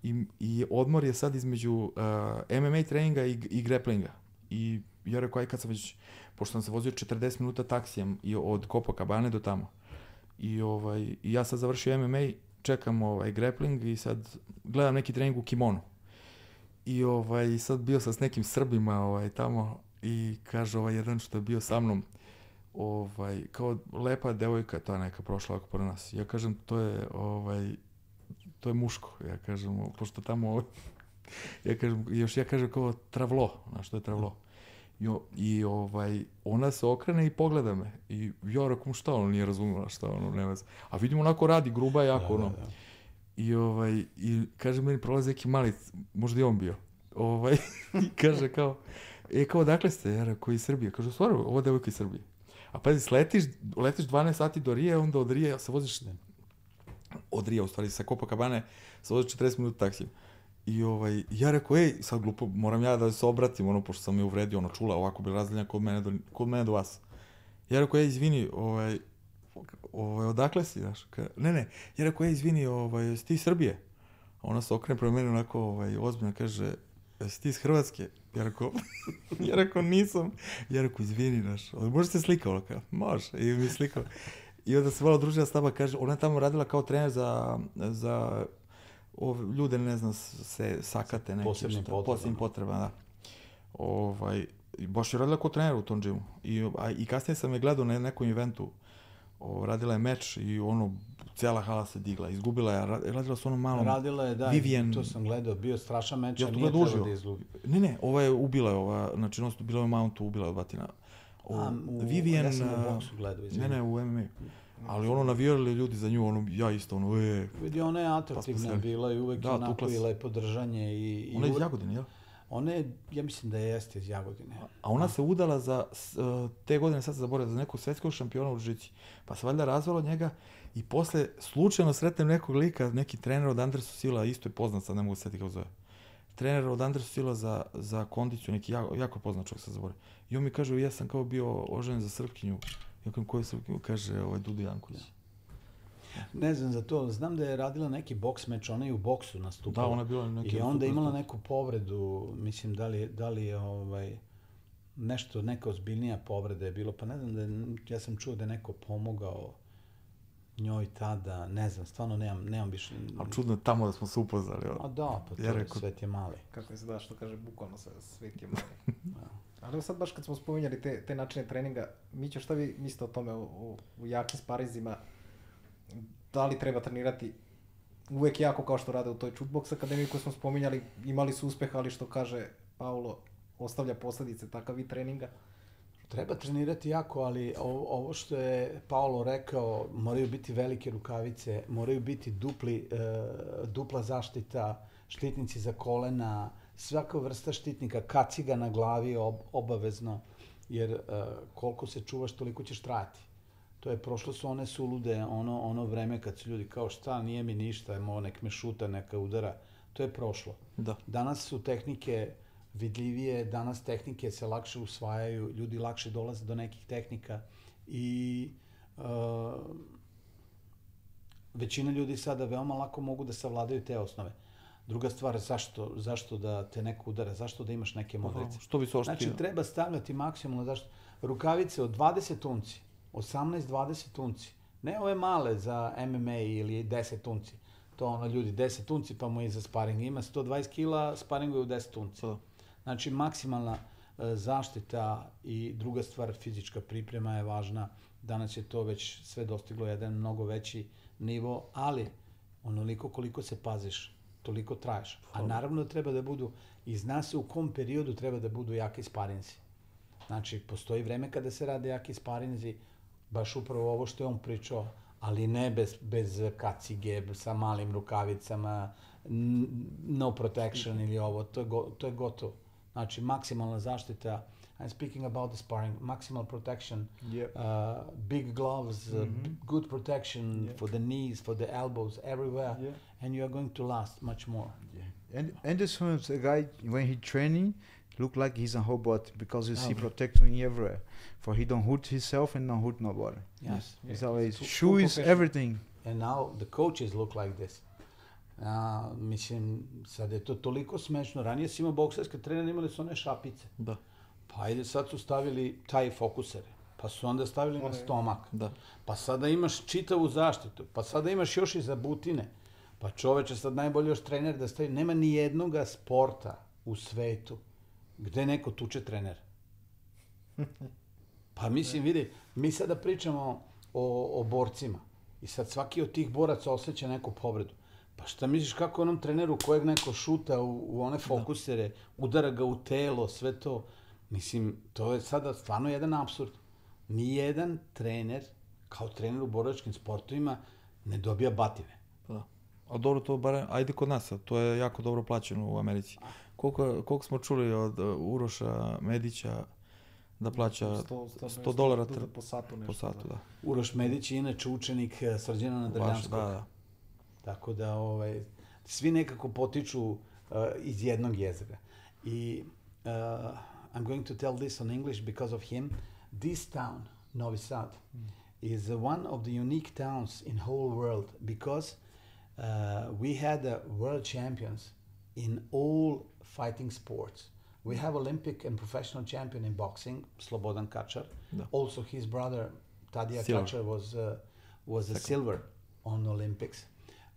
i, i odmor je sad između uh, MMA treninga i, i grapplinga. I ja rekao, aj kad sam već, pošto sam se vozio 40 minuta taksijem i od Copacabana do tamo. I, ovaj, i ja sad završio MMA, čekam ovaj grappling i sad gledam neki trening u kimonu. I ovaj, sad bio sam s nekim Srbima ovaj, tamo i kaže ovaj jedan što je bio sa mnom, ovaj, kao lepa devojka, ta neka prošla oko pored nas. Ja kažem, to je, ovaj, to je muško, ja kažem, pošto tamo, ja kažem, još ja kažem kao travlo, znaš što je travlo. I, I ovaj, ona se okrene i pogleda me. I ja rekom šta ono nije razumela šta ono nema. A vidim onako radi, gruba je jako ono. I ovaj, i kaže meni prolazi neki mali, možda i on bio. Ovaj, i kaže kao, e kao odakle ste? Ja rekao iz Srbije. Kaže, stvarno, ova devojka iz Srbije. A pazi, sletiš, letiš 12 sati do Rije, onda od Rije se voziš od Rije, u stvari sa Copacabane, se voziš 40 minuta taksijem. I ovaj, ja rekao, ej, sad glupo, moram ja da se obratim, ono, pošto sam je uvredio, ono, čula, ovako bi razdelja kod mene do, kod mene do vas. Ja rekao, ej, izvini, ovaj, ovaj, odakle si, znaš? Ka, ne, ne, ja rekao, ej, izvini, ovaj, jesi ti iz Srbije? A ona se okrene prema meni onako, ovaj, ozbiljno, kaže, jesi ti iz Hrvatske? Ja rekao, ja rekao, nisam. Ja rekao, izvini, znaš, može se slikao? Ona kao, može, i mi slikao. I onda se malo družila s nama, kaže, ona je tamo radila kao trener za, za ove ljude, ne znam, se sakate neke. posebnim potrebama. Posebnim potrebama, da. Ovaj, baš je radila kao trener u tom džimu. I, a, I kasnije sam je gledao na nekom eventu, radila je meč i ono, cijela hala se digla, izgubila je, ra- radila su ono malo... Radila je, da, Vivian- to sam gledao, bio strašan meč, Ja a nije trebao da izgubi. Ne, ne, ova je ubila je ova, znači non bila je Mountu, ubila je batina. O, A, u, Vivian... ja sam u boksu gledao, Ne, izvini. ne, u MMA. Ali ono, navijali ljudi za nju, ono, ja isto, ono, e, Vidi, ona je Pa atraktivna se- bila i uvek Da, onako i lepo držanje i... i ona je iz Jagodine, jel? Ona je, ja mislim da jeste iz Jagodine. A ona se udala za, e, te godine, sad se zaboravio, za nekog svetskog šampiona u žici. Pa se valjda razvela od njega i posle slučajno sretnem nekog lika, neki trener od Andresu Sila, isto je poznat, sad ne mogu se kako zove. trener od Andres Sila za, za kondiciju, neki jako, jako poznat čovjek se zaboravio. I on mi kaže, ja sam kao bio ožen za Srpkinju. Ja kažem, koju Srpkinju? Kaže, ovaj Dudu Janković. Ne znam za to, znam da je radila neki boks meč, ona je u boksu nastupala. Da, ona je bila neki... I onda je imala neku povredu, mislim, da li, da li je ovaj, nešto, neka ozbiljnija povreda je bilo, pa ne znam da je, ja sam čuo da je neko pomogao njoj tada, ne znam, stvarno nemam, nemam više... Ali čudno je tamo da smo se upoznali. A da, pa to Ja je, rekao- svet je mali. Kako se da što kaže, bukvalno sve, svet je mali. Ali evo sad baš kad smo spominjali te, te načine treninga, Mićo, šta vi mislite o tome u, u, u jakim sparizima? Da li treba trenirati uvek jako kao što rade u toj Chutbox akademiji koju smo spominjali, imali su uspeh, ali što kaže Paulo, ostavlja posledice takav vid treninga. Treba trenirati jako, ali ovo, što je Paolo rekao, moraju biti velike rukavice, moraju biti dupli, e, dupla zaštita, štitnici za kolena, svaka vrsta štitnika, kaciga na glavi ob, obavezno, jer e, koliko se čuvaš, toliko ćeš trajati. To je, prošlo su one sulude, ono, ono vreme kad su ljudi kao šta, nije mi ništa, mo, nek me šuta, neka udara. To je prošlo. Da. Danas su tehnike vidljivije, danas tehnike se lakše usvajaju, ljudi lakše dolaze do nekih tehnika i uh, većina ljudi sada veoma lako mogu da savladaju te osnove. Druga stvar, zašto, zašto da te neko udara, zašto da imaš neke modrice? Što bi se oštio? Znači, treba stavljati maksimalno zašto. Rukavice od 20 unci, 18-20 unci, ne ove male za MMA ili 10 unci. To ono ljudi, 10 unci pa mu je za sparing. Ima 120 kila, sparinguje u 10 unci. Da. Znači, maksimalna e, zaštita i druga stvar, fizička priprema je važna. Danas je to već sve dostiglo jedan mnogo veći nivo, ali onoliko koliko se paziš, toliko traješ. A naravno treba da budu, i zna se u kom periodu treba da budu jaki sparinzi. Znači, postoji vreme kada se rade jaki sparinzi, baš upravo ovo što je on pričao, ali ne bez, bez kacige, sa malim rukavicama, no protection ili ovo, to je, go, to je gotovo. Znači, maksimalna zaštita, I'm speaking about the sparring, maximal protection, Yep. uh, big gloves, uh, Mhm. good protection Yeah. for the knees, for the elbows, everywhere, Yeah. and you are going to last much more. And Anderson's a guy when he training look like he's a robot because you see Okay. protecting everywhere. For he don't hurt himself and don't hurt nobody. Yes. He's always Full- full shoes, professional. everything. And now the coaches look like this. A, mislim, sad je to toliko smešno. Ranije si imao bokserske trenere, imali su one šapice. Da, Pa ajde, sad su stavili taj fokusere. Pa su onda stavili na One- stomak. da. Pa sada imaš čitavu zaštitu. Pa sada imaš još i za butine. Pa čoveče, sad najbolje još trener da stavi. Nema ni jednoga sporta u svetu gde neko tuče trener. Pa mislim, vidi, mi sada pričamo o, o borcima. I sad svaki od tih boraca osjeća neku povredu. Pa šta misliš kako onom treneru kojeg neko šuta u, u one fokusere, udara ga u telo, sve to. Mislim, to je sada stvarno jedan absurd. Nijedan trener, kao trener u borilačkim sportovima, ne dobija bative. Pa da. A dobro, to bar, ajde kod nas, to je jako dobro plaćeno u Americi. Koliko, koliko smo čuli od uh, Uroša Medića da plaća 100 dolara tr- po satu nešto. po satu, da. Uroš Medić je inače učenik eh, Srđana Baš, Nadrljanskog. da, da. Tako da ovaj, svi nekako potiču uh, iz jednog jezika. I uh, I'm going to tell this on English because of him. This town, Novi Sad, is uh, one of the unique towns in whole world because uh, we had uh, world champions in all fighting sports. We have Olympic and professional champion in boxing, Slobodan Kačar. Da. Also, his brother Tadija. Kačar was uh, was a silver on Olympics.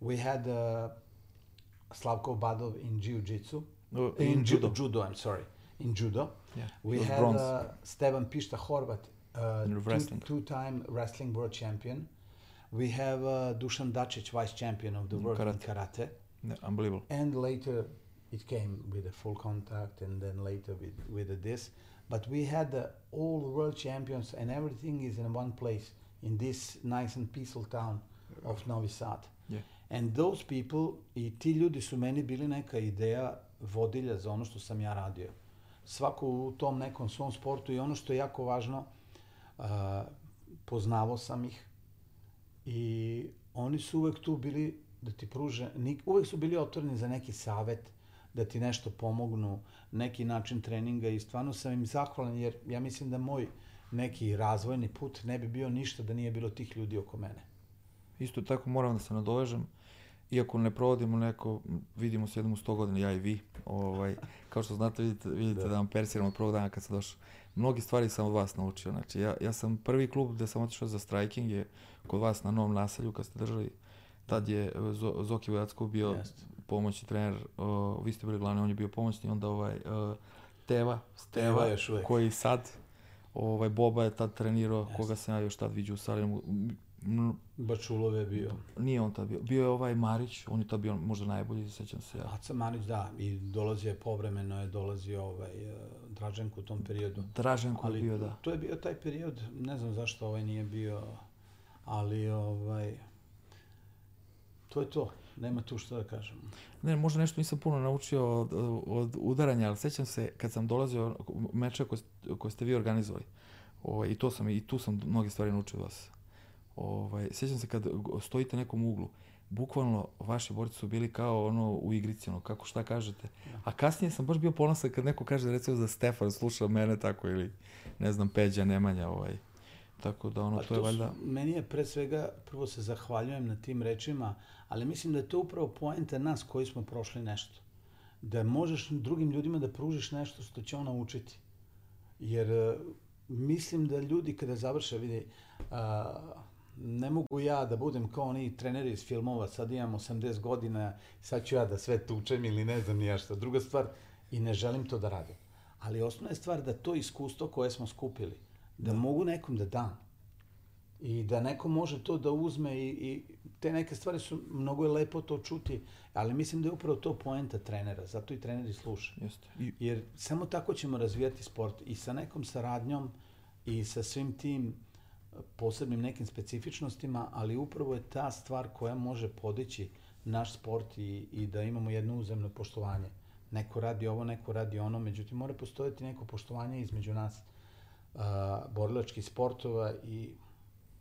We had uh, Slavko Badov in jiu-jitsu. No, In, in judo. judo, I'm sorry. In judo. Yeah, We had bronze. uh, Stevan Pista Horvat, uh, two, two-time wrestling world champion. We have uh, Dusan Dacic, vice champion of the In world in karate. Ne, unbelievable. And later it came with a full contact and then later with, with this. But we had uh, all the world champions and everything is in one place in this nice and peaceful town of Novi Sad. Yeah. And those people, i ti ljudi su meni bili neka ideja vodilja za ono što sam ja radio. Svako u tom nekom svom sportu i ono što je jako važno, uh, poznavao sam ih i oni su uvek tu bili da ti pruže, uvek su bili otvoreni za neki savet, da ti nešto pomognu, neki način treninga i stvarno sam im zahvalan jer ja mislim da moj neki razvojni put ne bi bio ništa da nije bilo tih ljudi oko mene. Isto tako moram da se nadovežem, iako ne provodimo neko, vidimo se jednom u 100 godina, ja i vi, ovaj, kao što znate, vidite, vidite da. da vam persiram od prvog dana kad sam došao. Mnogi stvari sam od vas naučio, znači ja, ja sam prvi klub gde sam otišao za striking je kod vas na Novom naselju kad ste držali, tad je Zoki Vojackov bio Jest. pomoćni trener, uh, vi ste bili glavni, on je bio pomoćni, onda ovaj uh, Teva, Steva, Teva koji sad ovaj Boba je tad trenirao, Jest. koga sam ja još tad vidio u Sarajevu. Bačulov je bio. Nije on tad bio. Bio je ovaj Marić, on je tad bio možda najbolji, sećam se ja. Aca Marić, da, i dolazio je povremeno, je dolazio ovaj, Draženko u tom periodu. Draženko je bio, da. To je bio taj period, ne znam zašto ovaj nije bio, ali ovaj, to je to. Nema tu što da kažem. Ne, možda nešto nisam puno naučio od, od udaranja, ali sećam se kad sam dolazio meče koje, koje ste vi organizovali. Ovaj, I to sam, i tu sam mnoge stvari naučio od vas. Ovaj, sećam se kad stojite nekom uglu, bukvalno vaši borci su bili kao ono u igrici, ono, kako šta kažete. Da. A kasnije sam baš bio ponosan kad neko kaže recimo da Stefan sluša mene tako ili ne znam Peđa Nemanja ovaj. Tako da ono, pa to, to je valjda... Su, meni je pre svega, prvo se zahvaljujem na tim rečima, ali mislim da je to upravo poenta nas koji smo prošli nešto. Da možeš drugim ljudima da pružiš nešto što će on naučiti. Jer e, mislim da ljudi kada završe, vidi, a, ne mogu ja da budem kao oni treneri iz filmova, sad imam 80 godina, sad ću ja da sve tučem ili ne znam nija šta. Druga stvar, i ne želim to da radim. Ali osnovna je stvar da to iskustvo koje smo skupili, da, da. mogu nekom da dam. I da neko može to da uzme i, i te neke stvari su, mnogo je lepo to čuti, ali mislim da je upravo to poenta trenera, zato i treneri sluša. Jeste. I... Jer samo tako ćemo razvijati sport i sa nekom saradnjom i sa svim tim posebnim nekim specifičnostima, ali upravo je ta stvar koja može podići naš sport i, i da imamo jedno uzemno poštovanje. Neko radi ovo, neko radi ono, međutim mora postojati neko poštovanje između nas uh, borilačkih sportova i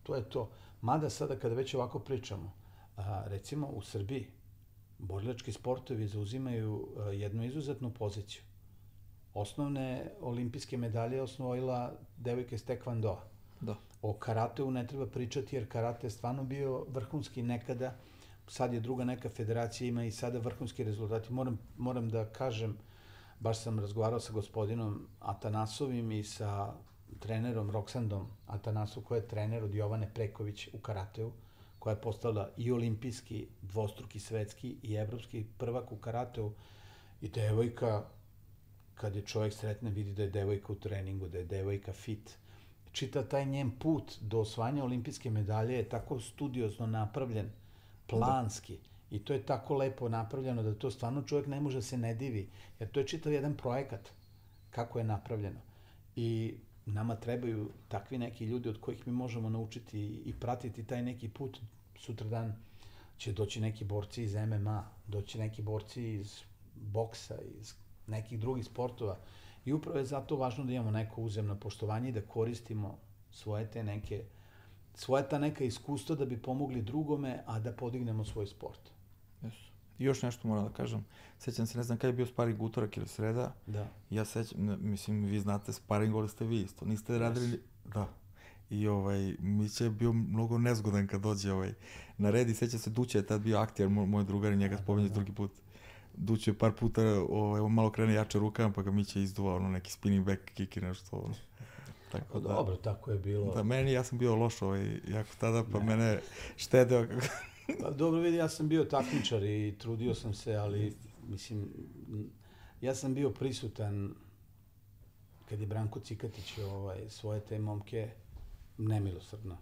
to je to. Mada sada kada već ovako pričamo, a, recimo u Srbiji borilački sportovi zauzimaju a, jednu izuzetnu poziciju. Osnovne olimpijske medalje osvojila devojka iz Tekvandoa. Da. O karateu ne treba pričati jer karate je stvarno bio vrhunski nekada. Sad je druga neka federacija, ima i sada vrhunski rezultati. Moram, moram da kažem, baš sam razgovarao sa gospodinom Atanasovim i sa trenerom Roksandom Atanasu, koja je trener od Jovane Preković u karateu, koja je postala i olimpijski, dvostruki svetski i evropski prvak u karateu. I devojka, kad je čovjek sretne, vidi da je devojka u treningu, da je devojka fit. Čita taj njen put do osvajanja olimpijske medalje je tako studiozno napravljen, planski. I to je tako lepo napravljeno da to stvarno čovjek ne može da se ne divi. Jer to je čitav jedan projekat kako je napravljeno. I nama trebaju takvi neki ljudi od kojih mi možemo naučiti i pratiti taj neki put. Sutradan će doći neki borci iz MMA, doći neki borci iz boksa, iz nekih drugih sportova. I upravo je zato važno da imamo neko uzemno poštovanje i da koristimo svoje te neke, svoje ta neka iskustva da bi pomogli drugome, a da podignemo svoj sport. Yes. I još nešto moram da kažem. Sećam se, ne znam kada je bio sparing utorak ili sreda. Da. Ja sećam, mislim, vi znate, sparing ali ste vi isto. Niste yes. radili... Da. I ovaj, mi će bio mnogo nezgodan kad dođe ovaj, na red i sećam se, Duće je tad bio aktijan, moj, moj drugar i njega da, spominje da, da. drugi put. Duće je par puta, ovaj, malo krene jače rukama, pa ga mi će izduva ono, neki spinning back kick i nešto. Ono. Tako pa da, dobro, tako je bilo. Da, meni, ja sam bio loš ovaj, jako tada, pa ne. mene štedeo Pa dobro vidi, ja sam bio takmičar i trudio sam se, ali mislim, ja sam bio prisutan kad je Branko Cikatić ovaj, svoje te momke nemilosrdno.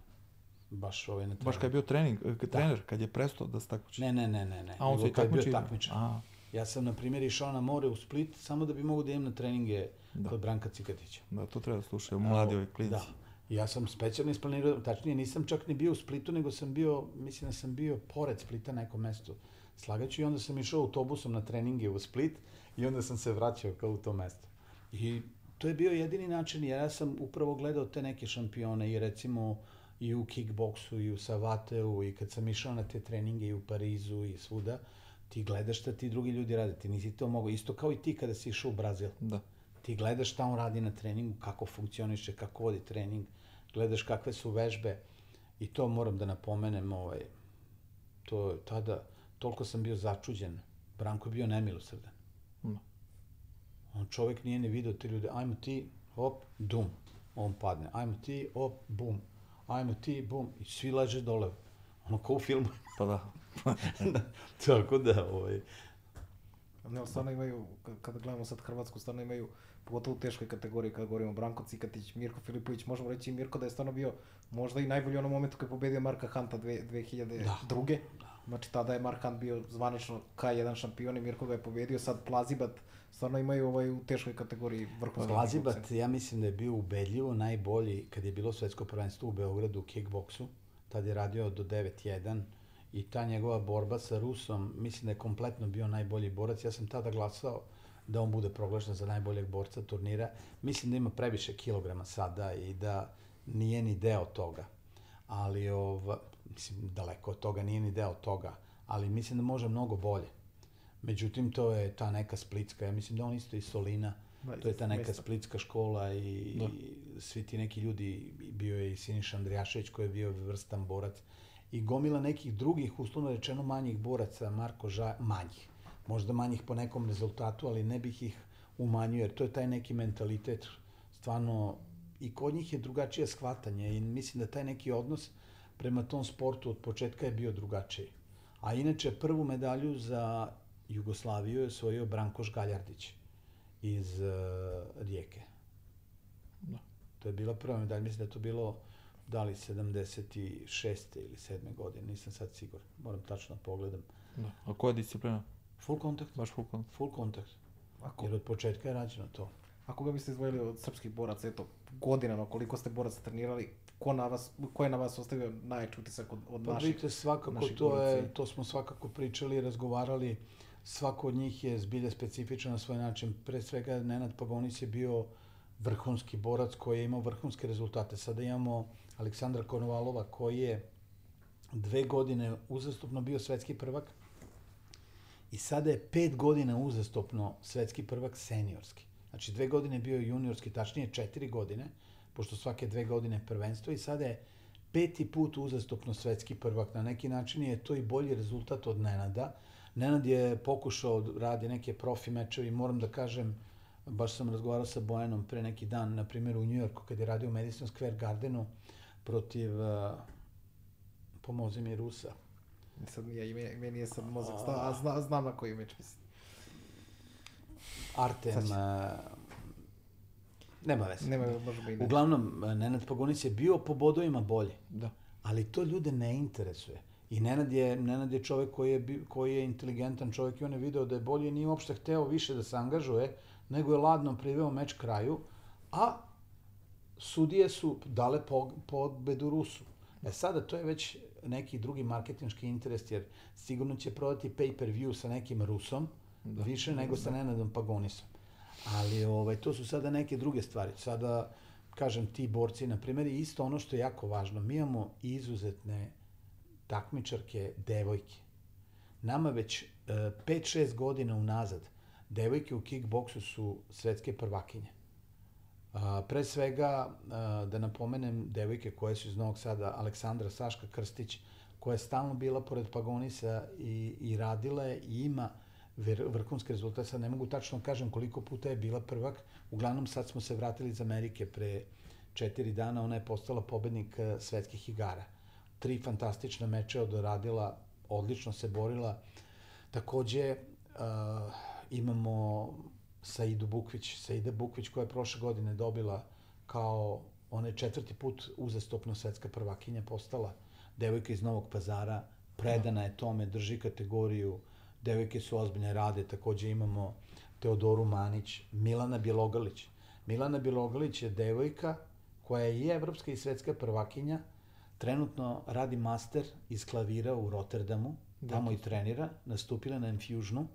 Baš ovaj na Baš kad je bio trening, eh, kad da. trener, kad je prestao da se takmiči. Ne, ne, ne, ne, ne. A on se kad je bio takmičar. A. Ja sam, na primjer, išao na more u Split samo da bi mogu da idem na treninge da. kod Branka Cikatića. Da, to treba slušaju mladi ovi klinci. Da. Ja sam specijalno isplanirao, tačnije nisam čak ni bio u Splitu, nego sam bio, mislim da sam bio pored Splita na nekom mestu slagaću i onda sam išao autobusom na treninge u Split i onda sam se vraćao kao u to mesto. I to je bio jedini način, jer ja sam upravo gledao te neke šampione i recimo i u kickboksu i u savateu i kad sam išao na te treninge i u Parizu i svuda, ti gledaš šta ti drugi ljudi rade, ti nisi to mogo, isto kao i ti kada si išao u Brazil. Da. Ti gledaš šta on radi na treningu, kako funkcioniše, kako vodi trening, gledaš kakve su vežbe i to moram da napomenem, ovaj, to je tada, toliko sam bio začuđen, Branko je bio nemilosrdan. Da. On čovek nije ne video te ljude, ajmo ti, hop, dum, on padne, ajmo ti, hop, bum, ajmo ti, bum, i svi leže dole. Ono kao u filmu. Pa da. Tako da, ovaj, Ne, ali stvarno imaju, kada gledamo sad Hrvatsku, stvarno imaju, pogotovo u teškoj kategoriji, kada govorimo Branko Cikatić, Mirko Filipović, možemo reći Mirko da je stvarno bio možda i najbolji u onom momentu kad je pobedio Marka Hanta dve, 2002. Znači tada je Mark Hunt bio zvanično K1 šampion i Mirko ga je pobedio, sad Plazibat stvarno imaju ovaj u teškoj kategoriji vrhunski Lazibat, ja mislim da je bio ubedljivo najbolji kad je bilo svetsko prvenstvo u Beogradu u kickboksu. Tad je radio do 9-1 i ta njegova borba sa Rusom, mislim da je kompletno bio najbolji borac. Ja sam tada glasao da on bude proglašen za najboljeg borca turnira. Mislim da ima previše kilograma sada i da nije ni deo toga. Ali, ova, mislim, daleko od toga, nije ni deo toga. Ali mislim da može mnogo bolje. Međutim, to je ta neka splitska, ja mislim da on isto iz Solina, Da, to je ta neka mesta. splitska škola i, Da. i svi ti neki ljudi, bio je i Siniša Andrijašević koji je bio vrstan borac i gomila nekih drugih, uslovno rečeno manjih boraca, Marko Ža, manjih, možda manjih po nekom rezultatu, ali ne bih ih umanjio, jer to je taj neki mentalitet, stvarno, i kod njih je drugačije shvatanje i mislim da taj neki odnos prema tom sportu od početka je bio drugačiji. A inače, prvu medalju za Jugoslaviju je osvojio Branko Žgaljardić iz uh, Rijeke. Da. To je bila prva medalja, mislim da je to bilo da li 76. ili 7. godine, nisam sad siguran, moram tačno da pogledam. da. A koja disciplina? Full kontakt, Baš full kontakt. full kontakt, Ako, jer od početka je rađeno to. ako ga biste izdvojili od srpskih boraca, eto, godinama, koliko ste boraca trenirali, ko, na vas, ko je na vas ostavio najjači utisak od, od Pa naših? vidite, svakako naših to je, to smo svakako pričali i razgovarali, svako od njih je zbilja specifičan na svoj način. Pre svega, Nenad Pagonis je bio vrhunski borac koji je imao vrhunske rezultate. Sada imamo Aleksandra Konovalova koji je dve godine uzastopno bio svetski prvak i sada je pet godina uzastopno svetski prvak seniorski. Znači dve godine bio juniorski, tačnije četiri godine, pošto svake dve godine prvenstvo i sada je peti put uzastopno svetski prvak. Na neki način je to i bolji rezultat od Nenada. Nenad je pokušao da radi neke profi mečevi, moram da kažem, baš sam razgovarao sa Bojanom pre neki dan, na primjer u Njujorku, kad je radio Madison Square Gardenu protiv, uh, pomozi mi Rusa, Sad mi, je, meni, je sad mozak stao, a zna, znam na koji meč mislim. Artem, Sad će. nema veze. Nema, možemo i ne. Uglavnom, Nenad Pogonić je bio po bodovima bolje, Da. ali to ljude ne interesuje. I Nenad je, Nenad je čovek koji je, koji je inteligentan čovek i on je video da je bolje i nije uopšte hteo više da se angažuje, nego je ladno priveo meč kraju, a sudije su dale po- pobedu Rusu. E sada, to je već neki drugi marketinški interes, jer sigurno će prodati pay-per-view sa nekim Rusom, da. više nego sa Nenadom Pagonisom. Ali ovaj, to su sada neke druge stvari. Sada, kažem, ti borci, na primjer, isto ono što je jako važno, mi imamo izuzetne takmičarke, devojke. Nama već e, 5-6 godina unazad devojke u kickboksu su svetske prvakinje. A, pre svega, da napomenem devojke koje su iz Novog Sada, Aleksandra Saška Krstić, koja je stalno bila pored Pagonisa i, i radila je i ima vrhunske rezultate. Sad ne mogu tačno da kažem koliko puta je bila prvak. Uglavnom sad smo se vratili iz Amerike pre četiri dana. Ona je postala pobednik eh, svetskih igara. Tri fantastična meče je odradila, odlično se borila. Takođe, uh, imamo Saidu Bukvić. Saida Bukvić koja je prošle godine dobila kao ona je četvrti put uzastopno svetska prvakinja postala. Devojka iz Novog pazara, predana je tome, drži kategoriju, devojke su ozbiljne, rade. Takođe imamo Teodoru Manić, Milana Bjelogrlić. Milana Bjelogrlić je devojka koja je i evropska i svetska prvakinja, trenutno radi master iz klavira u Rotterdamu, tamo i trenira, nastupila na Infusionu.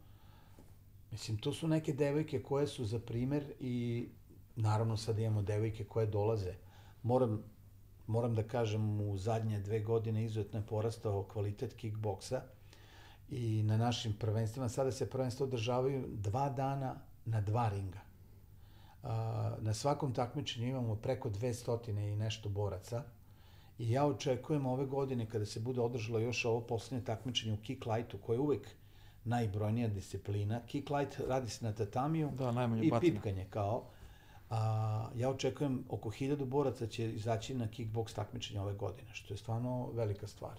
Mislim, to su neke devojke koje su za primer i naravno sad imamo devojke koje dolaze. Moram, moram da kažem, u zadnje dve godine izuzetno je porastao kvalitet kickboksa I na našim prvenstvima, sada se prvenstvo održavaju dva dana na dva ringa. Na svakom takmičenju imamo preko 200 i nešto boraca. I ja očekujem ove godine kada se bude održalo još ovo poslednje takmičenje u kick lightu, koje je uvek najbrojnija disciplina. Kick light radi se na tatamiju Da, najmanje i batine. pipkanje kao. A, ja očekujem oko hiljadu boraca će izaći na kickboks takmičenje ove godine, što je stvarno velika stvar.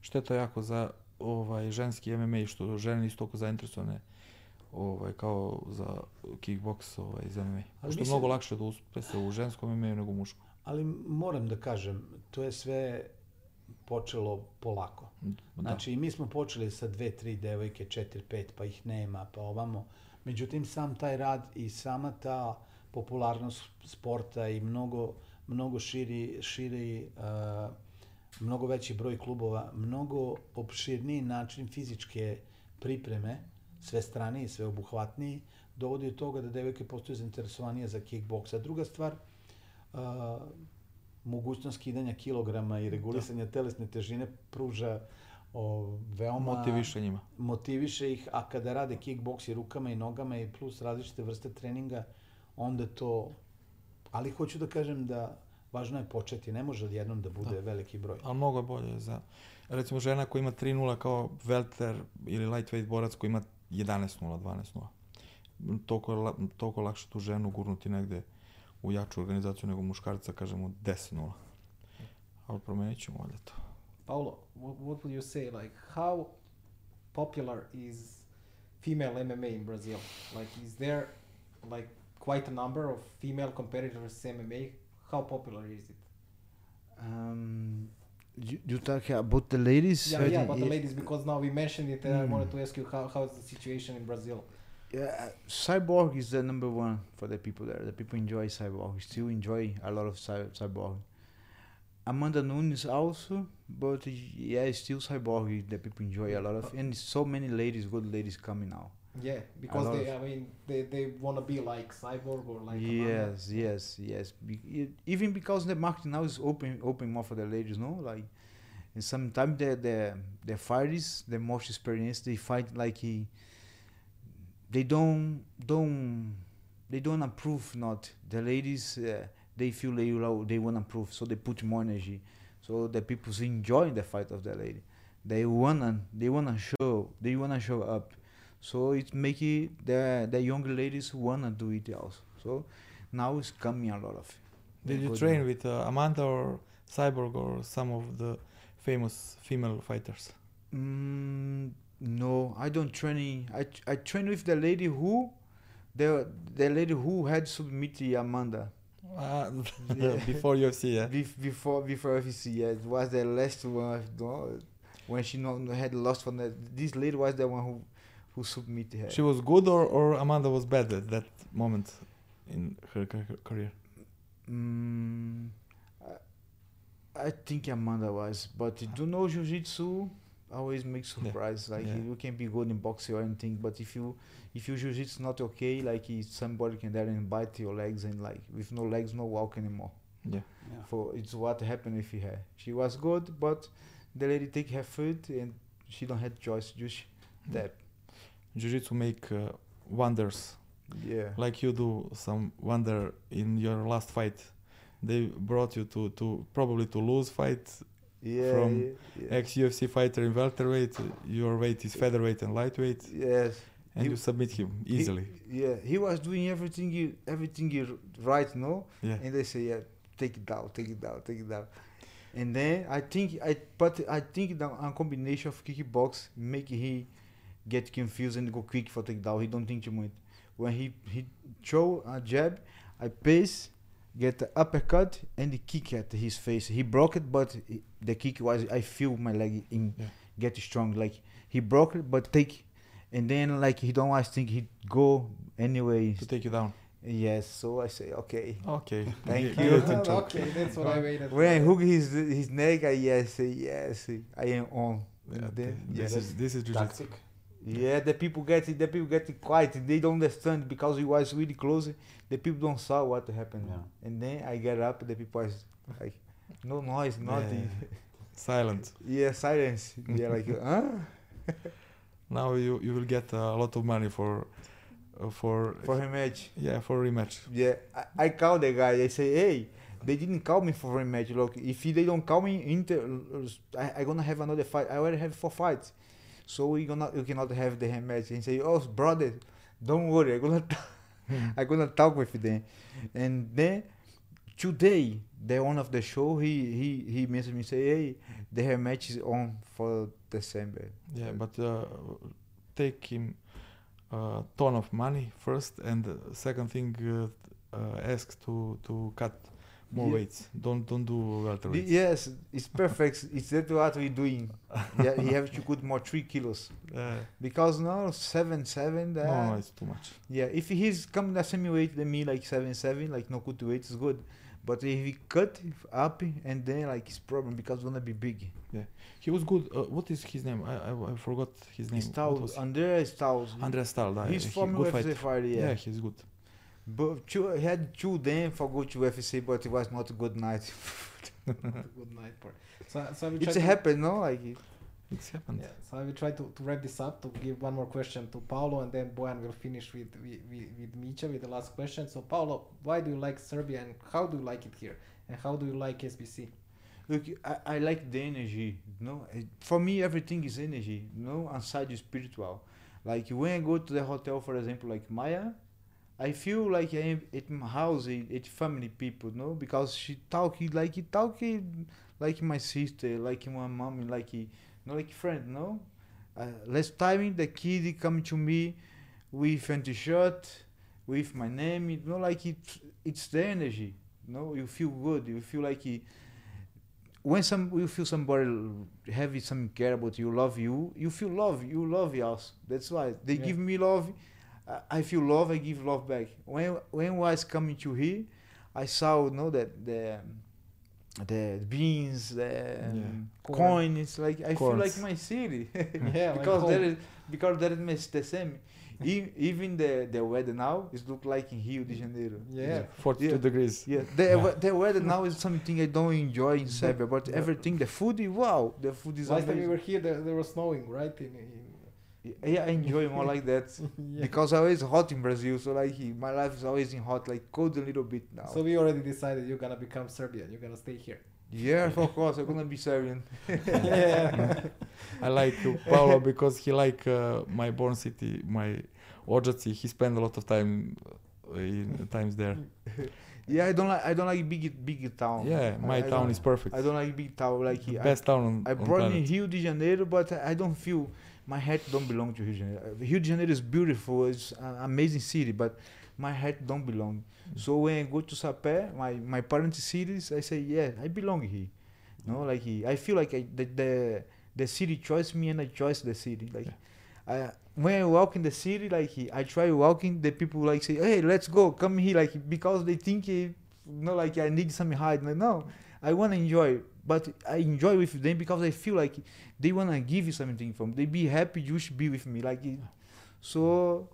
Šteta jako za ovaj ženski MMA što žene nisu toliko zainteresovane ovaj kao za kickboks ovaj iz MMA. Što je mnogo lakše da uspe se u ženskom MMA nego u muškom. Ali moram da kažem, to je sve počelo polako. Da. Znači, i mi smo počeli sa dve, tri devojke, četiri, pet, pa ih nema, pa ovamo. Međutim, sam taj rad i sama ta popularnost sporta i mnogo, mnogo širi, širi uh, mnogo veći broj klubova, mnogo opširniji način fizičke pripreme, sve straniji, sve obuhvatniji, dovodi do toga da devojke postaju zainteresovanije za kickboks. A druga stvar, uh, mogućnost skidanja kilograma i regulisanja telesne težine pruža o, veoma... Motiviše njima. Motiviše ih, a kada rade kickboks i rukama i nogama i plus različite vrste treninga, onda to... Ali hoću da kažem da važno je početi, ne može jednom da bude veliki broj. Ali mnogo je bolje za recimo žena koja ima 3-0 kao welter ili lightweight borac koji ima 11-0, 12-0. Toliko, toliko lakše tu ženu gurnuti negde u jaču organizaciju nego muškarca, kažemo 10-0. Ali promenit ćemo valjda to. Paulo, what, what would you say? Like, how popular is female MMA in Brazil? Like, is there like quite a number of female competitors in MMA? How popular is it? Um, you, you talk about the ladies? Yeah, yeah, but the ladies, because now we mentioned it, and I Mm. wanted to ask you how how is the situation in Brazil? Yeah, Cyborg is the number one for the people there. The people enjoy Cyborg. Still enjoy a lot of cy- Cyborg. Amanda Nunes also, but yeah, it's still Cyborg. The people enjoy a lot of, and so many ladies, good ladies coming now. Yeah, because they, I mean, they, they want to be like Cyborg or like Amanda. yes, yes, yes. Be- e- even because the market now is open, open more for the ladies, no? Like, and sometimes the the the fighters, the most experienced, they fight like he. They don't don't they don't approve not the ladies. Uh, they feel they will- they want to approve so they put more energy. So the people enjoy the fight of the lady. They wanna they wanna show they wanna show up. So it make it the the younger ladies wanna do it also. So now it's coming a lot of. Did you train with uh, Amanda or Cyborg or some of the famous female fighters? Mm, no, I don't train. I I train with the lady who, the the lady who had submitted Amanda Uh, Yeah. before UFC, yeah. Bef- before before FC. Yeah, it was the last one. No, when she not had lost from the this lady was the one who who submitted her. She was good or, or Amanda was bad at that moment in her, ca- career? Mm, I, I think Amanda was, but you do know jiu-jitsu always makes Yeah. surprise. Like Yeah. you can be good in boxing or anything, but if you if you jiu-jitsu not okay, like if somebody can there and bite your legs and like with no legs, no walk anymore. Yeah. Yeah. For it's what happened with her. She was good, but the lady take her foot and she don't have choice. Just that. Jiu-Jitsu make uh, wonders. Yeah. Like you do some wonder in your last fight. They brought you to, to probably to lose fight. Yeah. from yeah, yeah. Ex-UFC fighter in welterweight. Your weight is featherweight and lightweight. yes. And He- you submit him He- easily. yeah, he was doing everything you, everything you right, no? yeah. And they say, yeah, take it down, take it down, take it down. And then I think I but I think the a combination of kickbox make he get confused and go quick for take down. He don't think too much. When he he throw a jab, I pace, get the uppercut and the kick at his face. He broke it, but the kick was I feel my leg in Yeah. get strong. Like he broke it, but take, and then like he don't always think he go anyway. To take you down. Yes, so I say okay. Okay. Thank you. okay, that's what I waited When I for. hook his his neck, I yes, say yes, I am on. Yeah, And then, this yes. is this is jiu-jitsu. Yeah, the people get it. The people get it quiet. They don't understand because it was really close. The people don't saw what happened. Yeah. And then I get up. The people was like, no noise, nothing. Silent. Yeah, silence. Yeah, like, huh? Now you you will get a lot of money for uh, for For a match. yeah for rematch. Yeah, I, I call the guy. I say, hey, they didn't call me for rematch. Look, if they don't call me, Inter, I, I gonna have another fight. I already have four fights, so we gonna you cannot have the rematch. And say, oh brother, don't worry, I gonna I gonna talk with them. And then today, the owner of the show, he he he messaged me say, hey, the rematch is on for December. Yeah, but uh, take him a ton of money first, and uh, second thing, uh, uh, ask to to cut more Yeah. weights. Don't don't do welterweights. yes, it's perfect. it's that what we're doing. yeah, he have to cut more three kilos. Uh, Because now seven seven. Uh, no, no, it's too much. yeah, if he's coming the same weight than me, like seven seven, like no cut weight is good. But if he cut up and then like it's problem because gonna be big. Yeah, he was good. Uh, what is his name? I, I, I forgot his name. What Stahl, was- Andrea Stahl. Andreas Stahl. He's from good UFC fighter, Yeah. yeah. he's good. But two, he had two them for go to UFC, but it was not a good night. Good night part. So, so I try it's to, happened, no? Like It's happened. Yeah, so I will try to, to wrap this up to give one more question to Paolo and then Bojan will finish with, with, with, Micha with the last question. So Paolo, why do you like Serbia and how do you like it here? And how do you like SBC? Look, I, I like the energy. You know, for me everything is energy. You know, aside spiritual. Like when I go to the hotel, for example, like Maya, I feel like I am at my house, at family people. No, because she talk like he talk like my sister, like my mom, like know, like friend. No, uh, last time the kid come to me with a t-shirt, with my name. You know, like it, it's the energy. you No, you feel good. You feel like. He, when some you feel somebody have some care about you, love you, you feel love. You love us. That's why they Yeah. give me love. I- I feel love. I give love back. When when was coming to here, I saw you know that the the beans, the Corn. coin. It's like I feel like my city Yeah, like because home. that is because that is the same. E- Even the the weather now is look like in Rio de Janeiro. Yeah. 42 Yeah. degrees. Yeah, the, we- the weather now is something I don't enjoy in Serbia, but Yeah. everything, the food, is wow, the food is Last time we were here, there, there was snowing, right? In, in, Yeah, I enjoy more like that yeah. because I always hot in Brazil, so like my life is always in hot, like cold a little bit now. So we already decided you're gonna become Serbian. You're gonna stay here. yeah, of course, I'm gonna be Serbian. yeah. I like Paolo because he like uh, my born city, my Ojaci. He spend a lot of time uh, in times there. Yeah, I don't like I don't like big big town. Yeah, my I town don't- is perfect. I don't like big town. Like The I- best town on, I born in. Rio de Janeiro, but I I don't feel my heart don't belong to Rio de Janeiro. Uh, Rio de Janeiro is beautiful, it's an amazing city, but my heart don't belong. So when I go to Sapé, my my parents' cities, I say yeah, I belong here. No, like he, I feel like I, the, the the city chose me and I chose the city. Like I, when I walk in the city, like he, I try walking, the people like say, hey, let's go, come here, like because they think, eh, you know, like I need some hide. Like, no, I want to enjoy, but I enjoy with them because I feel like they want to give you something from. They be happy you should be with me. Like, so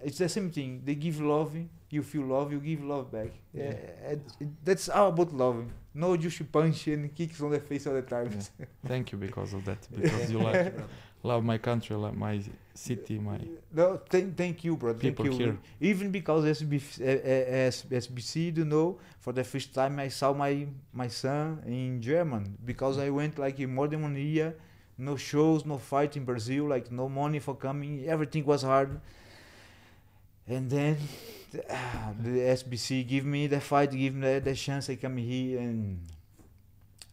it's the same thing. They give love, you feel love, you give love back. Yeah. Yeah, it, it, that's all about love. No, you should punch and kicks on the face all the time. Yeah. Thank you because of that. Because you like love my country, love my city, my No, thank, thank you, bro. Thank you. here. Even because SBC, uh, uh, SBC, you know, for the first time I saw my my son in German because I went like in more than one year, no shows, no fight in Brazil, like no money for coming, everything was hard. And then ah, the SBC give me the fight, give me the, the chance I come here and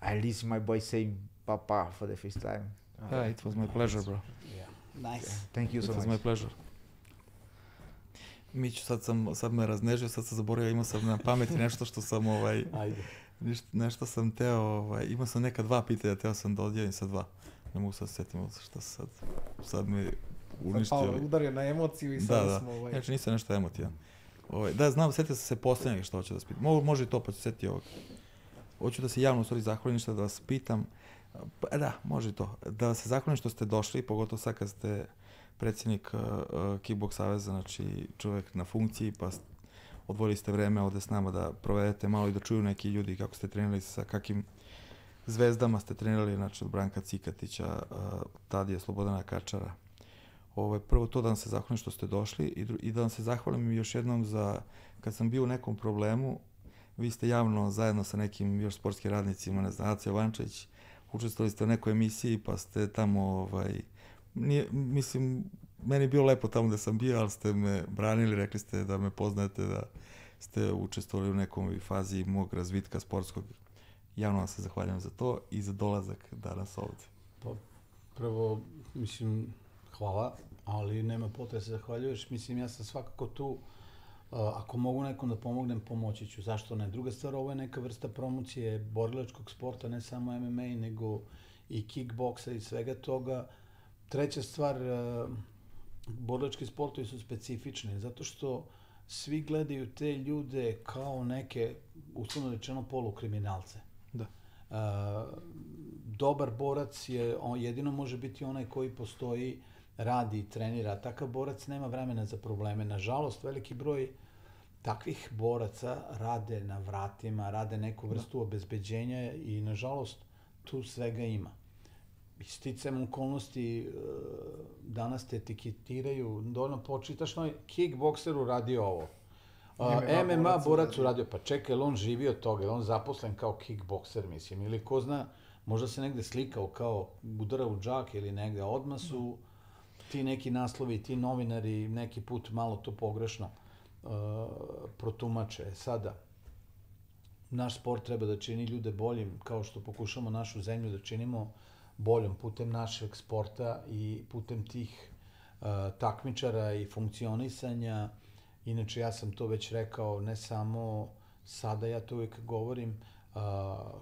I listen my boy saying Papa for the first time. Yeah, it was my pleasure, bro. Nice. Thank you It so was much. my pleasure. Miću, sad sam, sad me raznežio, sad sam zaboravio, imao sam na pameti nešto što sam, ovaj, Ajde. ništa, nešto sam teo, ovaj, imao sam neka dva pitanja, teo sam da odjelim sa dva. Ne mogu sad se setim šta sad, sad me Sad uništio. Paolo udario na emociju i Da, sad da. smo ovaj... Znači nisam nešto emotivan. Ovaj, da, znam, setio sam se posljednjeg što hoću da vas pitam. Mo, može i to, pa ću setiti ovog. Hoću da se javno u stvari zahvalim što da vas pitam. Pa, da, može to. Da se zahvalim što ste došli, pogotovo sad kad ste predsjednik uh, uh, Kickbox Saveza, znači čovjek na funkciji, pa odvojili ste vreme ovde s nama da provedete malo i da čuju neki ljudi kako ste trenirali sa kakim zvezdama ste trenirali, znači od Branka Cikatića, uh, Tadija Slobodana Kačara. Ovo, prvo to da vam se zahvalim što ste došli i, i da vam se zahvalim još jednom za, kad sam bio u nekom problemu, vi ste javno zajedno sa nekim još sportskim radnicima, ne znam, Acija Vančević, učestvovali ste u nekoj emisiji pa ste tamo, ovaj, nije, mislim, meni je bilo lepo tamo gde sam bio, ali ste me branili, rekli ste da me poznajete, da ste učestvovali u nekom fazi mog razvitka sportskog. Javno vam se zahvaljam za to i za dolazak danas ovde. Pa, prvo, mislim, hvala, ali nema potrebe da se zahvaljuješ. Mislim, ja sam svakako tu, ako mogu nekom da pomognem, pomoći ću. Zašto ne? Druga stvar, ovo je neka vrsta promocije borilačkog sporta, ne samo MMA, nego i kickboksa i svega toga. Treća stvar, borilački sportovi su specifični, zato što svi gledaju te ljude kao neke, uslovno rečeno, polukriminalce. Da. Uh, dobar borac je, on jedino može biti onaj koji postoji, radi i trenira. Takav borac nema vremena za probleme. Nažalost, veliki broj takvih boraca rade na vratima, rade neku vrstu da. obezbeđenja i, nažalost, tu svega ima sticam okolnosti e, danas te etiketiraju, dovoljno počitaš no, kickbokser uradio ovo. MMA, MMA borac uradio, pa čekaj, on živi od toga, on zaposlen kao kickbokser, mislim, ili ko zna, možda se negde slikao kao udara u džak ili negde, odmah su ti neki naslovi, ti novinari neki put malo to pogrešno uh, protumače. Sada, naš sport treba da čini ljude boljim, kao što pokušamo našu zemlju da činimo boljom putem našeg sporta i putem tih uh, takmičara i funkcionisanja. Inače, ja sam to već rekao, ne samo sada, ja to uvijek govorim, uh,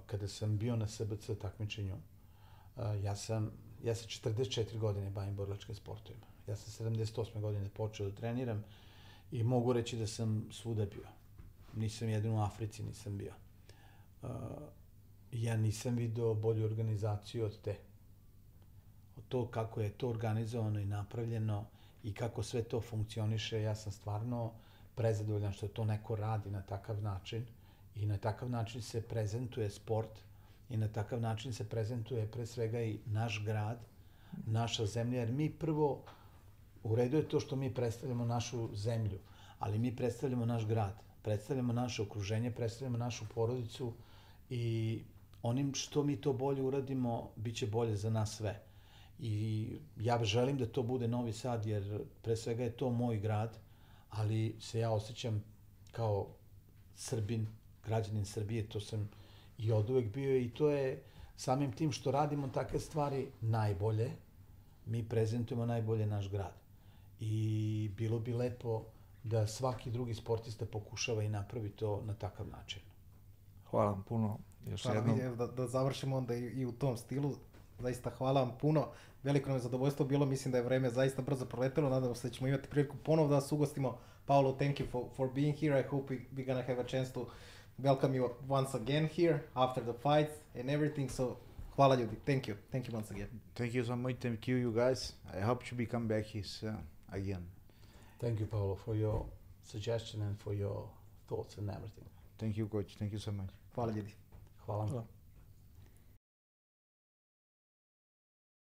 kada sam bio na SBC takmičenju, uh, ja sam, ja sa 44 godine bavim borilačkim sportovima. Ja sam 78. godine počeo da treniram i mogu reći da sam svuda bio. Nisam jedin u Africi, nisam bio. Uh, ja nisam video bolju organizaciju od te to kako je to organizovano i napravljeno i kako sve to funkcioniše, ja sam stvarno prezadovoljan što to neko radi na takav način i na takav način se prezentuje sport i na takav način se prezentuje pre svega i naš grad, naša zemlja, jer mi prvo, u redu je to što mi predstavljamo našu zemlju, ali mi predstavljamo naš grad, predstavljamo naše okruženje, predstavljamo našu porodicu i onim što mi to bolje uradimo, bit će bolje za nas sve. I ja želim da to bude Novi Sad, jer pre svega je to moj grad, ali se ja osjećam kao Srbin, građanin Srbije, to sam i od uvek bio i to je samim tim što radimo takve stvari najbolje, mi prezentujemo najbolje naš grad. I bilo bi lepo da svaki drugi sportista pokušava i napravi to na takav način. Hvala vam puno. Još pa, jednom. Da, da završimo onda i, i u tom stilu. Zaista hvala vam puno. Veliko nam je zadovoljstvo bilo. Mislim da je vreme zaista brzo proletelo. Nadamo se da ćemo imati priliku ponovo da vas ugostimo. Paolo, thank you for, for being here. I hope we, we're gonna have a chance to welcome you once again here after the fights and everything. So hvala ljudi. Thank you. Thank you once again. Thank you so much. Thank you, you guys. I hope to become back his, uh, again. Thank you, Paolo, for your suggestion and for your thoughts and everything. Thank you, coach. Thank you so much. Hvala ljudi. Hvala. hvala.